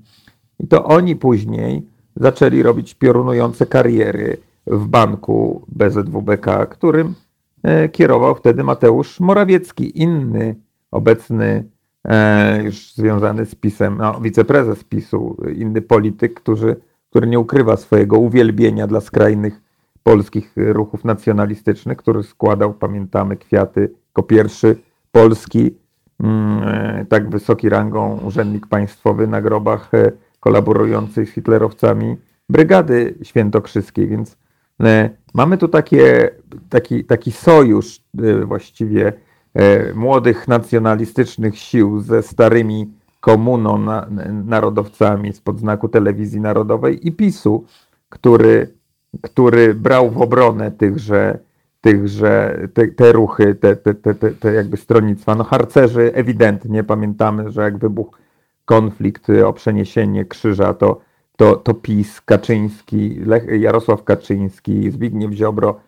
I to oni później zaczęli robić piorunujące kariery w banku BZWBK, którym e, kierował wtedy Mateusz Morawiecki, inny obecny, e, już związany z PiSem, no, wiceprezes PiSu, inny polityk, który, który nie ukrywa swojego uwielbienia dla skrajnych polskich ruchów nacjonalistycznych, który składał, pamiętamy, kwiaty jako pierwszy polski, tak wysoki rangą urzędnik państwowy na grobach kolaborującej z hitlerowcami Brygady Świętokrzyskiej, więc e, mamy tu takie, taki, taki sojusz e, właściwie e, młodych nacjonalistycznych sił ze starymi komuną narodowcami spod znaku telewizji narodowej i PiSu, który, który brał w obronę tychże, tychże te, te ruchy, te, te, te, te jakby stronnictwa. No harcerzy ewidentnie, pamiętamy, że jak wybuchł konflikt o przeniesienie krzyża, to, to, to PiS, Kaczyński, Lech, Jarosław Kaczyński, Zbigniew Ziobro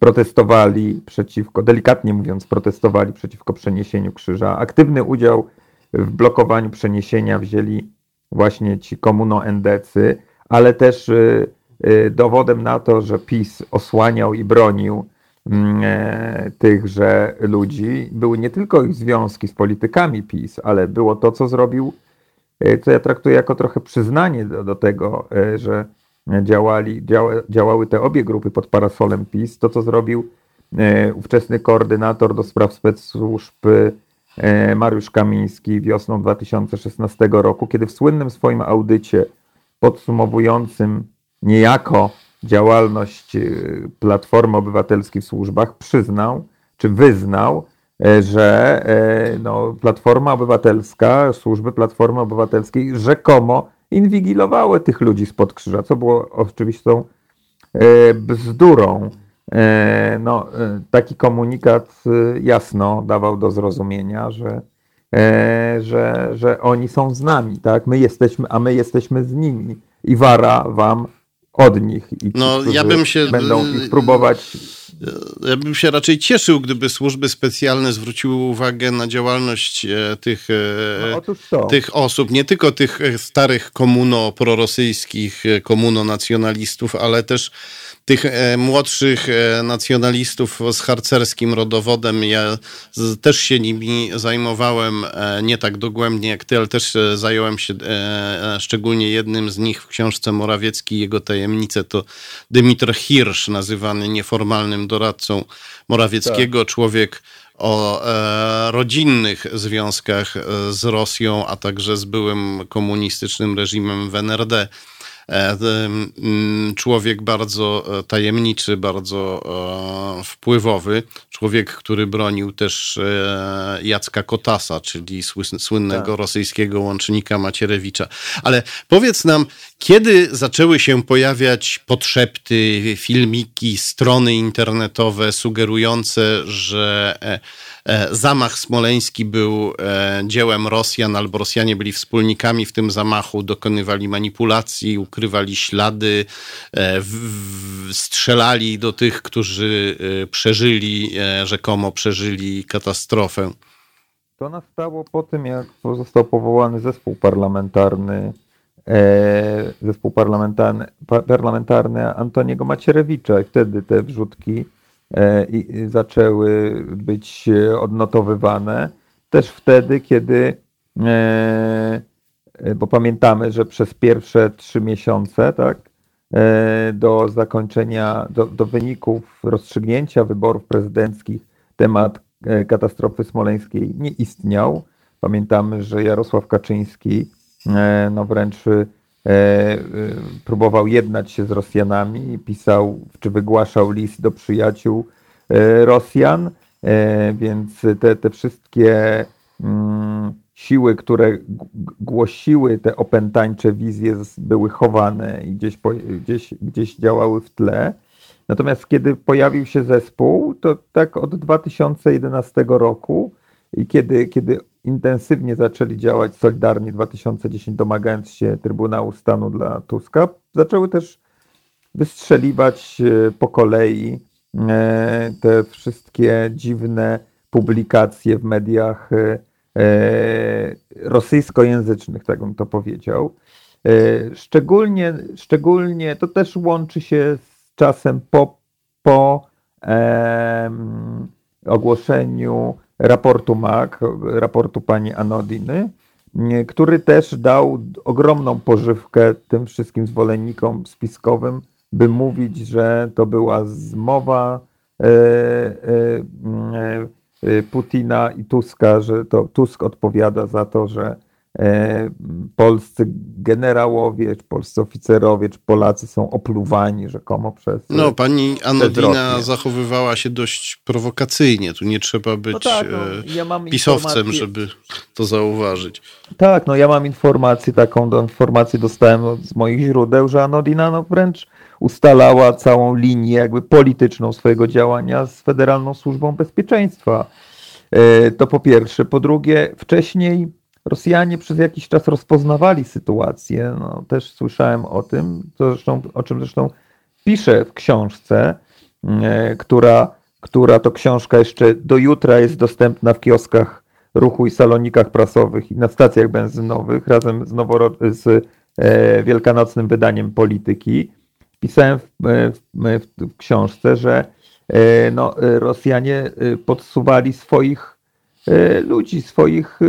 protestowali przeciwko, delikatnie mówiąc, protestowali przeciwko przeniesieniu krzyża. Aktywny udział w blokowaniu przeniesienia wzięli właśnie ci komuno-endecy, ale też y, y, dowodem na to, że PiS osłaniał i bronił tychże ludzi, były nie tylko ich związki z politykami PiS, ale było to, co zrobił E, co ja traktuję jako trochę przyznanie do, do tego, e, że działali, działa, działały te obie grupy pod parasolem PiS. To, co zrobił e, ówczesny koordynator do spraw spec-służb Mariusz Kamiński wiosną 2016 roku, kiedy w słynnym swoim audycie podsumowującym niejako działalność Platformy Obywatelskiej w służbach przyznał, czy wyznał, E, że e, no, Platforma Obywatelska, służby Platformy Obywatelskiej rzekomo inwigilowały tych ludzi spod krzyża, co było oczywistą e, bzdurą. No, taki komunikat jasno dawał do zrozumienia, że, że, że oni są z nami, tak? My jesteśmy, a my jesteśmy z nimi i wara wam od nich. I no, ja bym się. Będą ich próbować ja bym się raczej cieszył, gdyby służby specjalne zwróciły uwagę na działalność e, tych, e, no, tych osób, nie tylko tych starych komuno-prorosyjskich, e, komuno-nacjonalistów, ale też tych e, młodszych e, nacjonalistów z harcerskim rodowodem. Ja też się nimi zajmowałem e, nie tak dogłębnie jak ty, ale też zająłem się szczególnie jednym z nich w książce Morawiecki jego tajemnice. To Dymitr Hirsch, nazywany nieformalnym doradcą Morawieckiego, tak. człowiek o e, rodzinnych związkach z Rosją, a także z byłym komunistycznym reżimem w NRD. E, mm, człowiek bardzo e, tajemniczy, bardzo e, wpływowy, człowiek, który bronił też Jacka Kotasa, czyli słynnego tak. rosyjskiego łącznika Macierewicza. Ale powiedz nam, kiedy zaczęły się pojawiać podszepty, filmiki, strony internetowe sugerujące, że E, zamach smoleński był e, dziełem Rosjan, albo Rosjanie byli wspólnikami w tym zamachu, dokonywali manipulacji, ukrywali ślady, e, strzelali do tych, którzy przeżyli, rzekomo przeżyli katastrofę. To nastało po tym, jak został powołany zespół parlamentarny zespół parlamentarny, parlamentarny Antoniego Macierewicza i wtedy te wrzutki E, i zaczęły być odnotowywane. Też wtedy, kiedy, e, bo pamiętamy, że przez pierwsze trzy miesiące, tak, e, do zakończenia, do, do wyników rozstrzygnięcia wyborów prezydenckich temat katastrofy smoleńskiej nie istniał. Pamiętamy, że Jarosław Kaczyński no wręcz E, e, próbował jednać się z Rosjanami, pisał czy wygłaszał list do przyjaciół e, Rosjan, więc te, te wszystkie mm, siły, które głosiły te opętańcze wizje, były chowane i gdzieś, gdzieś, gdzieś działały w tle. Natomiast kiedy pojawił się zespół, to tak od 2011 roku i kiedy, kiedy intensywnie zaczęli działać Solidarni 2010, domagając się Trybunału Stanu dla Tuska, zaczęły też wystrzeliwać e, po kolei te wszystkie dziwne publikacje w mediach rosyjskojęzycznych, tak bym to powiedział. Szczególnie, szczególnie to też łączy się z czasem po, po ogłoszeniu raportu MAC, raportu pani Anodiny, który też dał ogromną pożywkę tym wszystkim zwolennikom spiskowym, by mówić, że to była zmowa e, e, e, Putina i Tuska, że to Tusk odpowiada za to, że polscy generałowie, czy polscy oficerowie, czy Polacy są opluwani rzekomo przez. No, pani Anodina zachowywała się dość prowokacyjnie. Tu nie trzeba być no tak, no, e, ja pisowcem, żeby to zauważyć. Tak, no ja mam informację, taką do informacji dostałem z moich źródeł, że Anodina no wręcz ustalała całą linię jakby polityczną swojego działania z Federalną Służbą Bezpieczeństwa. E, to po pierwsze. Po drugie, wcześniej Rosjanie przez jakiś czas rozpoznawali sytuację. No, też słyszałem o tym, to zresztą, o czym zresztą piszę w książce, e, która, która to książka jeszcze do jutra jest dostępna w kioskach ruchu i salonikach prasowych i na stacjach benzynowych razem z, noworo- z e, wielkanocnym wydaniem Polityki. Pisałem w, e, w, w książce, że e, no, e, Rosjanie podsuwali swoich ludzi, swoich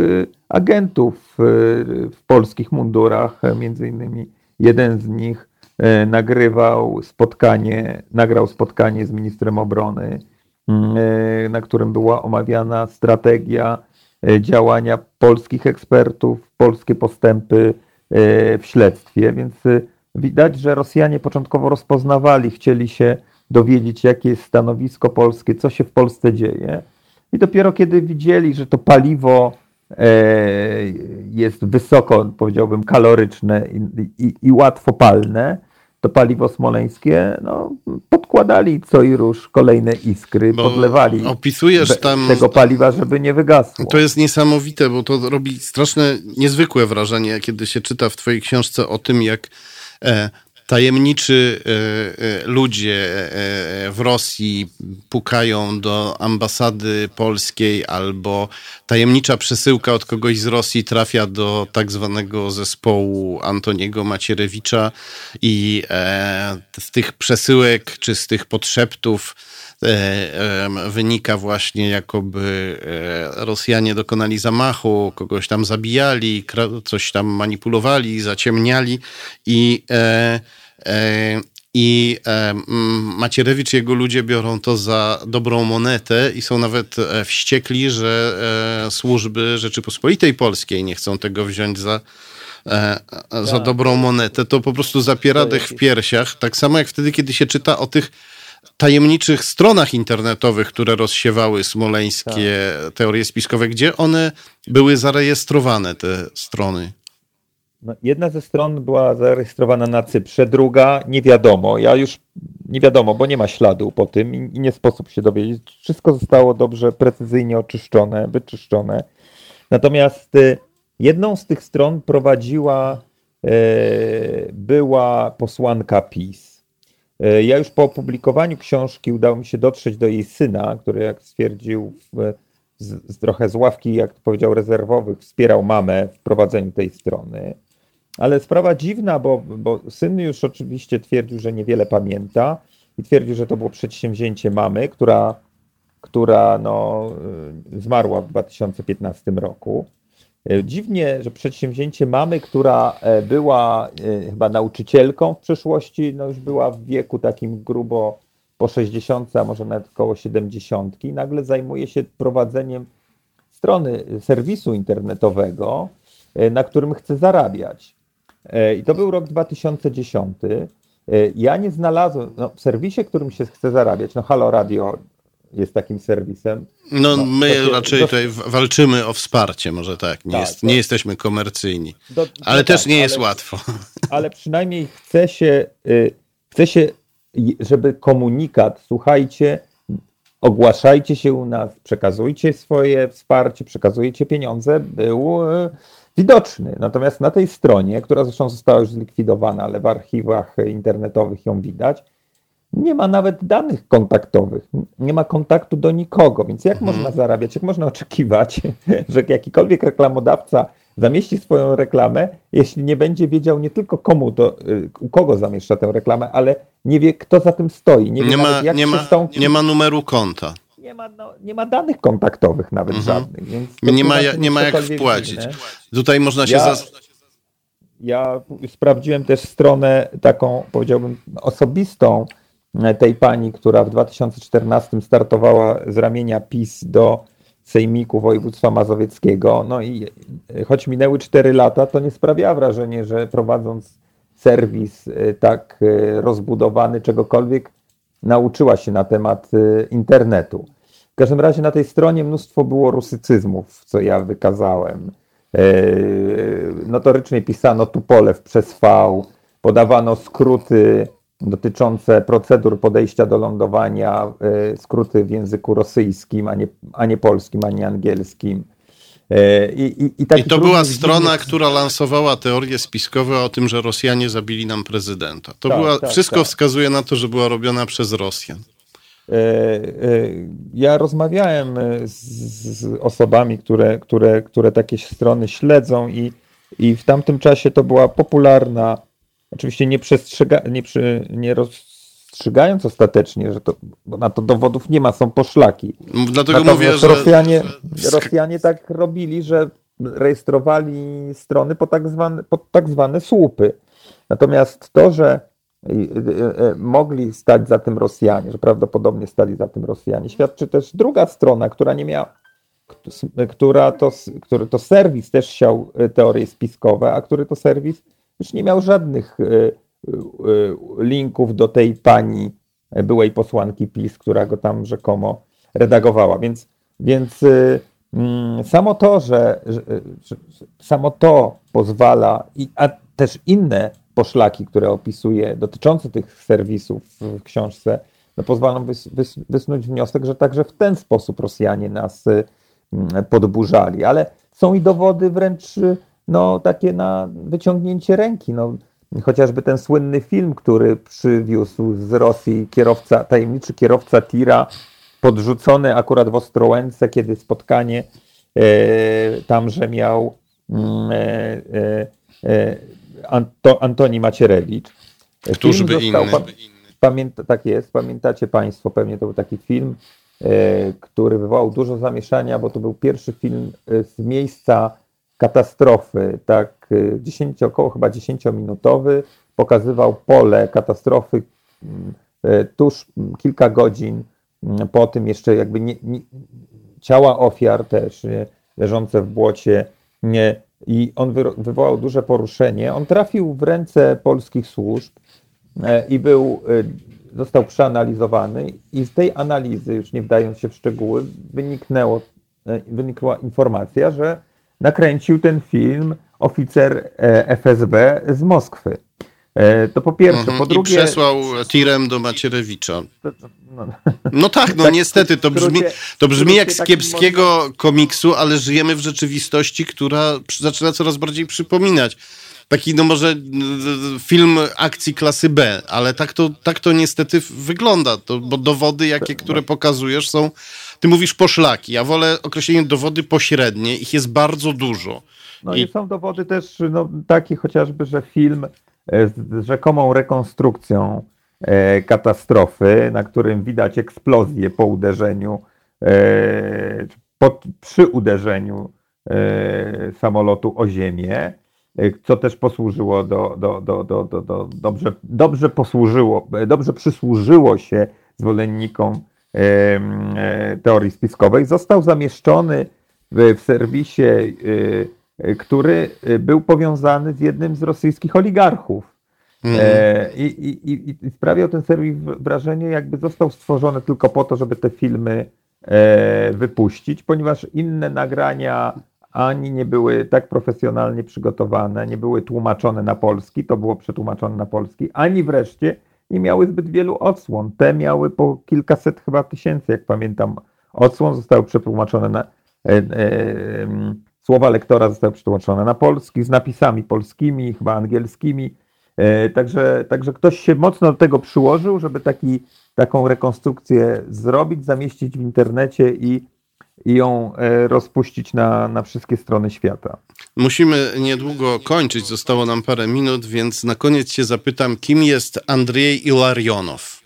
agentów e, w polskich mundurach. Między innymi jeden z nich e, nagrywał spotkanie, nagrał spotkanie z ministrem obrony, mm, e, na którym była omawiana strategia działania polskich ekspertów, polskie postępy w śledztwie, więc widać, że Rosjanie początkowo rozpoznawali, chcieli się dowiedzieć, jakie jest stanowisko polskie, co się w Polsce dzieje. I dopiero kiedy widzieli, że to paliwo E, jest wysoko, powiedziałbym, kaloryczne i, i, i łatwopalne, to paliwo smoleńskie no, podkładali co i róż kolejne iskry, bo podlewali opisujesz tam, tego paliwa, żeby nie wygasło. To jest niesamowite, bo to robi straszne, niezwykłe wrażenie, kiedy się czyta w twojej książce o tym, jak e, tajemniczy e, e, ludzie e, w Rosji pukają do ambasady polskiej albo tajemnicza przesyłka od kogoś z Rosji trafia do tak zwanego zespołu Antoniego Macierewicza i z tych przesyłek czy z tych podszeptów wynika właśnie, jakoby Rosjanie dokonali zamachu, kogoś tam zabijali, coś tam manipulowali, zaciemniali i i Macierewicz i jego ludzie biorą to za dobrą monetę i są nawet e, wściekli, że e, służby Rzeczypospolitej Polskiej nie chcą tego wziąć za, e, za tak. dobrą monetę. To po prostu zapiera dech w piersiach. Tak samo jak wtedy, kiedy się czyta o tych tajemniczych stronach internetowych, które rozsiewały smoleńskie tak. teorie spiskowe, gdzie one były zarejestrowane, te strony. No, jedna ze stron była zarejestrowana na Cyprze, druga nie wiadomo. Ja już nie wiadomo, bo nie ma śladu po tym i, nie sposób się dowiedzieć. Wszystko zostało dobrze, precyzyjnie oczyszczone, wyczyszczone. Natomiast y, jedną z tych stron prowadziła y, była posłanka PiS. Y, ja już po opublikowaniu książki udało mi się dotrzeć do jej syna, który, jak stwierdził, z, z trochę z ławki, jak powiedział, rezerwowych, wspierał mamę w prowadzeniu tej strony. Ale sprawa dziwna, bo, bo syn już oczywiście twierdził, że niewiele pamięta i twierdził, że to było przedsięwzięcie mamy, która, która no, y, zmarła w 2015 roku. Y, dziwnie, że przedsięwzięcie mamy, która e, była y, chyba nauczycielką w przeszłości, no już była w wieku takim grubo po 60, a może nawet około 70, nagle zajmuje się prowadzeniem strony serwisu internetowego, na którym chce zarabiać. E, I to był rok 2010. E, ja nie znalazłem, no, w serwisie, którym się chce zarabiać, no Halo Radio jest takim serwisem. No, no my się, raczej do... tutaj walczymy o wsparcie, może tak, nie, tak, jest, nie jesteśmy komercyjni, do, ale no też tak, nie jest ale, łatwo. [LAUGHS] Ale przynajmniej chce się, y, chce się, żeby komunikat, słuchajcie, ogłaszajcie się u nas, przekazujcie swoje wsparcie, przekazujecie pieniądze, był y, widoczny. Natomiast na tej stronie, która zresztą została już zlikwidowana, ale w archiwach internetowych ją widać, nie ma nawet danych kontaktowych, nie ma kontaktu do nikogo, więc jak mhm. można zarabiać, jak można oczekiwać, [LAUGHS] że jakikolwiek reklamodawca zamieści swoją reklamę, jeśli nie będzie wiedział nie tylko komu to, y, u kogo zamieszcza tę reklamę, ale nie wie, kto za tym stoi. Nie, nie, ma, nawet, nie, ma, nie ma numeru konta. Nie ma, no, nie ma danych kontaktowych nawet mhm. żadnych. Więc nie ma, nie ma jak wpłacić. Dziwne. Tutaj można się... Ja, ja sprawdziłem też stronę taką, powiedziałbym, osobistą tej pani, która w 2014 startowała z ramienia PiS do Sejmiku Województwa Mazowieckiego. No i e, choć minęły 4 lata, to nie sprawia wrażenia, że prowadząc serwis e, tak rozbudowany czegokolwiek, nauczyła się na temat internetu. W każdym razie na tej stronie mnóstwo było rusycyzmów, co ja wykazałem. Notorycznie pisano Tupolew przez V, podawano skróty dotyczące procedur podejścia do lądowania, e, skróty w języku rosyjskim, a nie, a nie polskim, a nie angielskim. E, I, i, i, I to była strona, która lansowała teorie spiskowe o tym, że Rosjanie zabili nam prezydenta. To tak, była, tak, wszystko tak. wskazuje na to, że była robiona przez Rosjan. E, ja rozmawiałem z, z osobami, które, które, które takie strony śledzą i, i w tamtym czasie to była popularna Oczywiście nie, przestrzega, nie, przy, nie rozstrzygając ostatecznie, że to, bo na to dowodów nie ma, są poszlaki. Dlatego Natomiast mówię, że... Rosjanie, Rosjanie tak robili, że rejestrowali strony pod tak zwane, pod tak zwane słupy. Natomiast to, że e, e, mogli stać za tym Rosjanie, że prawdopodobnie stali za tym Rosjanie, świadczy też druga strona, która nie miała, która to, który to serwis też siał e, teorie spiskowe, a który to serwis już nie miał żadnych e, e, linków do tej pani, e, byłej posłanki PiS, która go tam rzekomo redagowała. Więc, więc mm, samo to, że, że, samo to pozwala, i, a też inne poszlaki, które opisuje dotyczące tych serwisów w książce, no pozwolą wys, wys, wysnuć wniosek, że także w ten sposób Rosjanie nas podburzali. Ale są i dowody wręcz no, takie na wyciągnięcie ręki. No, chociażby ten słynny film, który przywiózł z Rosji kierowca, tajemniczy kierowca tira, podrzucony akurat w Ostrołęce, kiedy spotkanie e, tamże miał mm, e, e, e, Anto, Antoni Macierewicz. Któż by inny? Pamięta, tak jest, pamiętacie Państwo, pewnie to był taki film, e, który wywołał dużo zamieszania, bo to był pierwszy film e, z miejsca katastrofy, tak 10, y, około chyba 10-minutowy, pokazywał pole katastrofy mm, y, tuż mm, kilka godzin mm, po tym jeszcze jakby nie, nie, ciała ofiar też nie, leżące w błocie nie, i on wy, wywołał duże poruszenie. On trafił w ręce polskich służb e, i był, y, został przeanalizowany i z tej analizy, już nie wdając się w szczegóły, wyniknęło, e, wynikła informacja, że nakręcił ten film oficer e, FSB z Moskwy. E, to po pierwsze. Mhm. Po drugie. I przesłał tirem do Macierewicza. No, no tak, no tak, niestety, to brzmi, to brzmi jak z kiepskiego komiksu, ale żyjemy w rzeczywistości, która zaczyna coraz bardziej przypominać. Taki, no może film akcji klasy B, ale tak to, tak to niestety wygląda, to, bo dowody, jakie, które pokazujesz, są ty mówisz poszlaki, ja wolę określenie dowody pośrednie, ich jest bardzo dużo. No i, i są dowody też no, takie chociażby, że film e, z rzekomą rekonstrukcją e, katastrofy, na którym widać eksplozję po uderzeniu, e, pod, przy uderzeniu e, samolotu o ziemię, co też posłużyło do, do, do, do, do, do dobrze, dobrze posłużyło, dobrze przysłużyło się zwolennikom E, teorii spiskowej, został zamieszczony w, serwisie, e, który był powiązany z jednym z rosyjskich oligarchów. Mm. I, i, I sprawiał ten serwis wrażenie, jakby został stworzony tylko po to, żeby te filmy wypuścić, ponieważ inne nagrania ani nie były tak profesjonalnie przygotowane, nie były tłumaczone na polski, to było przetłumaczone na polski, ani wreszcie nie miały zbyt wielu odsłon. Te miały po kilkaset chyba tysięcy, jak pamiętam, odsłon. Zostały przetłumaczone na. E, e, słowa lektora zostały przetłumaczone na polski z napisami polskimi, chyba angielskimi. Także, także ktoś się mocno do tego przyłożył, żeby taki, taką rekonstrukcję zrobić, zamieścić w internecie i i ją e, rozpuścić na, na wszystkie strony świata. Musimy niedługo kończyć, zostało nam parę minut, więc na koniec się zapytam, kim jest Andrzej Ilarionow?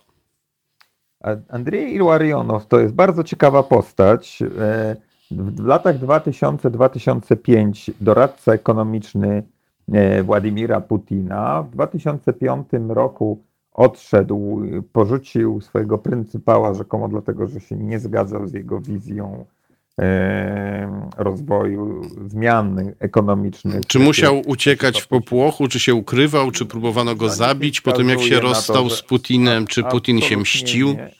Andrzej Ilarionow to jest bardzo ciekawa postać. E, w latach 2000-2005 doradca ekonomiczny e, Władimira Putina. W 2005 roku odszedł, porzucił swojego pryncypała rzekomo dlatego, że się nie zgadzał z jego wizją rozwoju zmian ekonomicznych. Czy musiał uciekać w popłochu, czy się ukrywał, czy próbowano go zabić po tym, jak się rozstał to, z Putinem, czy Putin się mścił? Nie,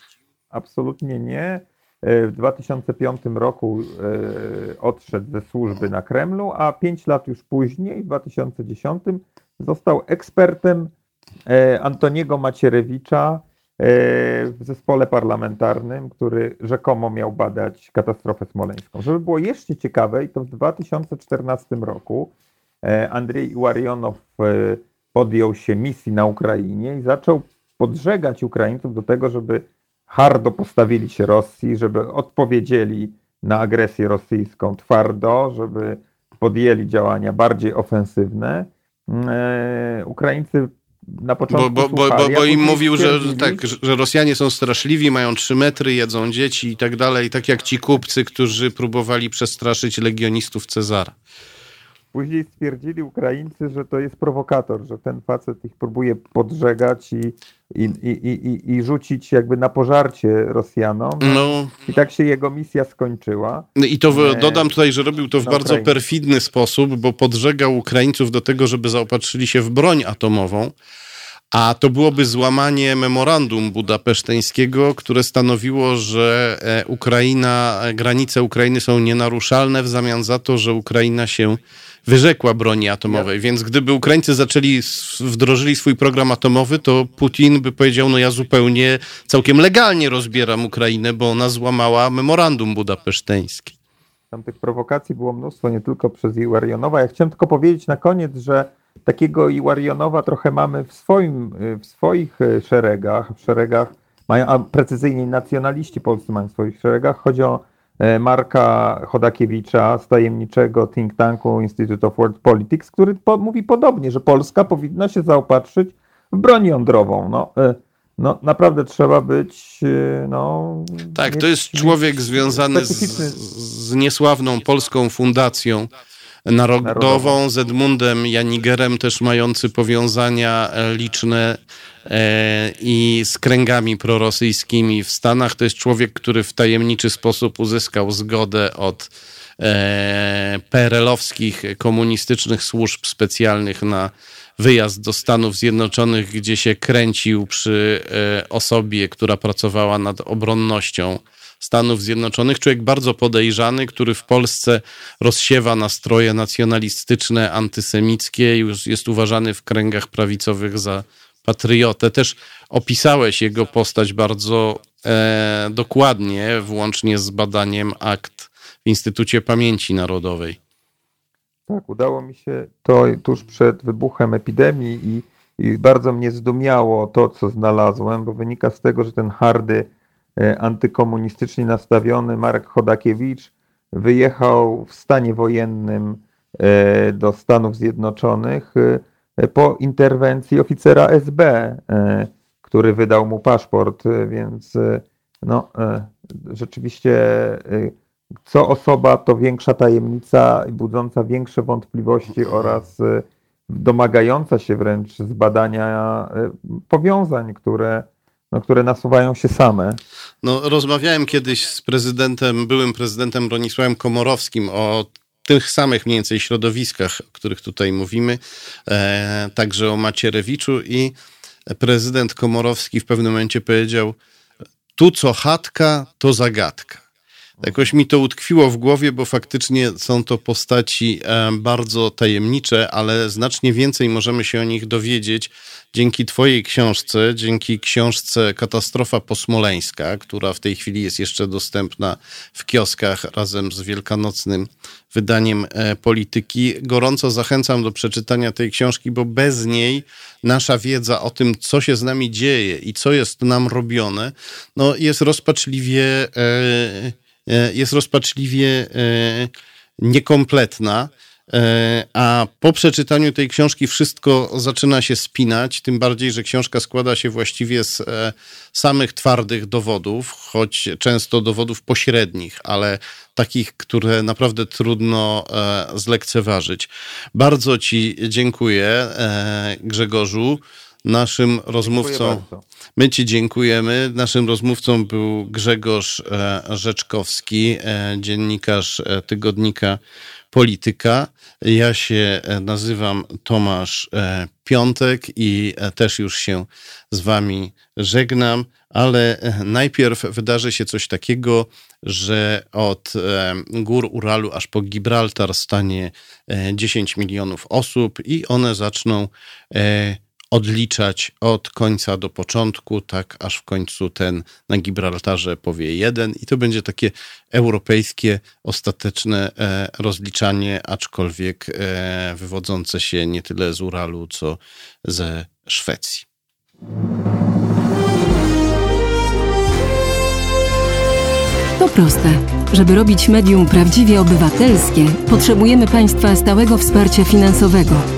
absolutnie nie. E, w 2005 roku e, odszedł ze służby na Kremlu, a pięć lat już później, w 2010, został ekspertem e, Antoniego Macierewicza, w zespole parlamentarnym, który rzekomo miał badać katastrofę smoleńską. Żeby było jeszcze ciekawej, to w 2014 roku e, Andrzej Iwarionow e, podjął się misji na Ukrainie i zaczął podżegać Ukraińców do tego, żeby hardo postawili się Rosji, żeby odpowiedzieli na agresję rosyjską twardo, żeby podjęli działania bardziej ofensywne. E, Ukraińcy na początku bo, bo, bo, bo im mówił, że, tak, że Rosjanie są straszliwi, mają trzy metry, jedzą dzieci i tak dalej, tak jak ci kupcy, którzy próbowali przestraszyć legionistów Cezara. Później stwierdzili Ukraińcy, że to jest prowokator, że ten facet ich próbuje podżegać i, i, i, i, i rzucić jakby na pożarcie Rosjanom. No. I tak się jego misja skończyła. No I to w, dodam tutaj, że robił to w bardzo Ukrainie. perfidny sposób, bo podżegał Ukraińców do tego, żeby zaopatrzyli się w broń atomową. A to byłoby złamanie memorandum budapeszteńskiego, które stanowiło, że e, Ukraina, granice Ukrainy są nienaruszalne w zamian za to, że Ukraina się wyrzekła broni atomowej. Ja. Więc gdyby Ukraińcy zaczęli, wdrożyli swój program atomowy, to Putin by powiedział, no ja zupełnie, całkiem legalnie rozbieram Ukrainę, bo ona złamała memorandum budapeszteńskie. Tam tych prowokacji było mnóstwo, nie tylko przez Iwarionowa. Ja chciałem tylko powiedzieć na koniec, że takiego Iwarionowa trochę mamy w, swoim, w swoich e, szeregach, w szeregach, mają, a precyzyjnie nacjonaliści polscy mają w swoich szeregach. Chodzi o Marka Chodakiewicza z tajemniczego think tanku Institute of World Politics, który po, mówi podobnie, że Polska powinna się zaopatrzyć w broń jądrową. No, e, no naprawdę trzeba być. No, tak, to jest człowiek związany z, z niesławną polską fundacją Narodową, z Edmundem Janigerem, też mający powiązania e, liczne e, i z kręgami prorosyjskimi w Stanach. To jest człowiek, który w tajemniczy sposób uzyskał zgodę od e, PRL-owskich komunistycznych służb specjalnych na wyjazd do Stanów Zjednoczonych, gdzie się kręcił przy osobie, która pracowała nad obronnością Stanów Zjednoczonych. Człowiek bardzo podejrzany, który w Polsce rozsiewa nastroje nacjonalistyczne, antysemickie, już jest uważany w kręgach prawicowych za patriotę. Też opisałeś jego postać bardzo e, dokładnie, włącznie z badaniem akt w Instytucie Pamięci Narodowej. Tak, udało mi się to tuż przed wybuchem epidemii i, i bardzo mnie zdumiało to, co znalazłem, bo wynika z tego, że ten hardy E, antykomunistycznie nastawiony Marek Chodakiewicz wyjechał w stanie wojennym e, do Stanów Zjednoczonych e, po interwencji oficera SB, który wydał mu paszport, więc no, rzeczywiście co osoba to większa tajemnica budząca większe wątpliwości oraz domagająca się wręcz zbadania powiązań, które no, które nasuwają się same. No, rozmawiałem kiedyś z prezydentem, byłym prezydentem Bronisławem Komorowskim o tych samych mniej więcej środowiskach, o których tutaj mówimy, e, także o Macierewiczu i prezydent Komorowski w pewnym momencie powiedział, tu co chatka, to zagadka. Jakoś mi to utkwiło w głowie, bo faktycznie są to postaci e, bardzo tajemnicze, ale znacznie więcej możemy się o nich dowiedzieć dzięki Twojej książce, dzięki książce Katastrofa Posmoleńska, która w tej chwili jest jeszcze dostępna w kioskach razem z wielkanocnym wydaniem e, polityki. Gorąco zachęcam do przeczytania tej książki, bo bez niej nasza wiedza o tym, co się z nami dzieje i co jest nam robione, no jest rozpaczliwie, e, e, jest rozpaczliwie niekompletna. E, a po przeczytaniu tej książki wszystko zaczyna się spinać, tym bardziej, że książka składa się właściwie z e, samych twardych dowodów, choć często dowodów pośrednich, ale takich, które naprawdę trudno e, zlekceważyć. Bardzo Ci dziękuję, Grzegorzu. Naszym rozmówcą, my Ci dziękujemy. Naszym rozmówcą był Grzegorz Rzeczkowski, dziennikarz tygodnika polityka. Ja się e, nazywam Tomasz e, Piątek i e, też już się z Wami żegnam, ale najpierw wydarzy się coś takiego, że od gór Uralu aż po Gibraltar stanie 10 milionów osób i one zaczną odliczać od końca do początku, tak aż w końcu ten na Gibraltarze powie jeden i to będzie takie europejskie, ostateczne e, rozliczanie, aczkolwiek e, wywodzące się nie tyle z Uralu, co ze Szwecji. To proste. Żeby robić medium prawdziwie obywatelskie, potrzebujemy Państwa stałego wsparcia finansowego.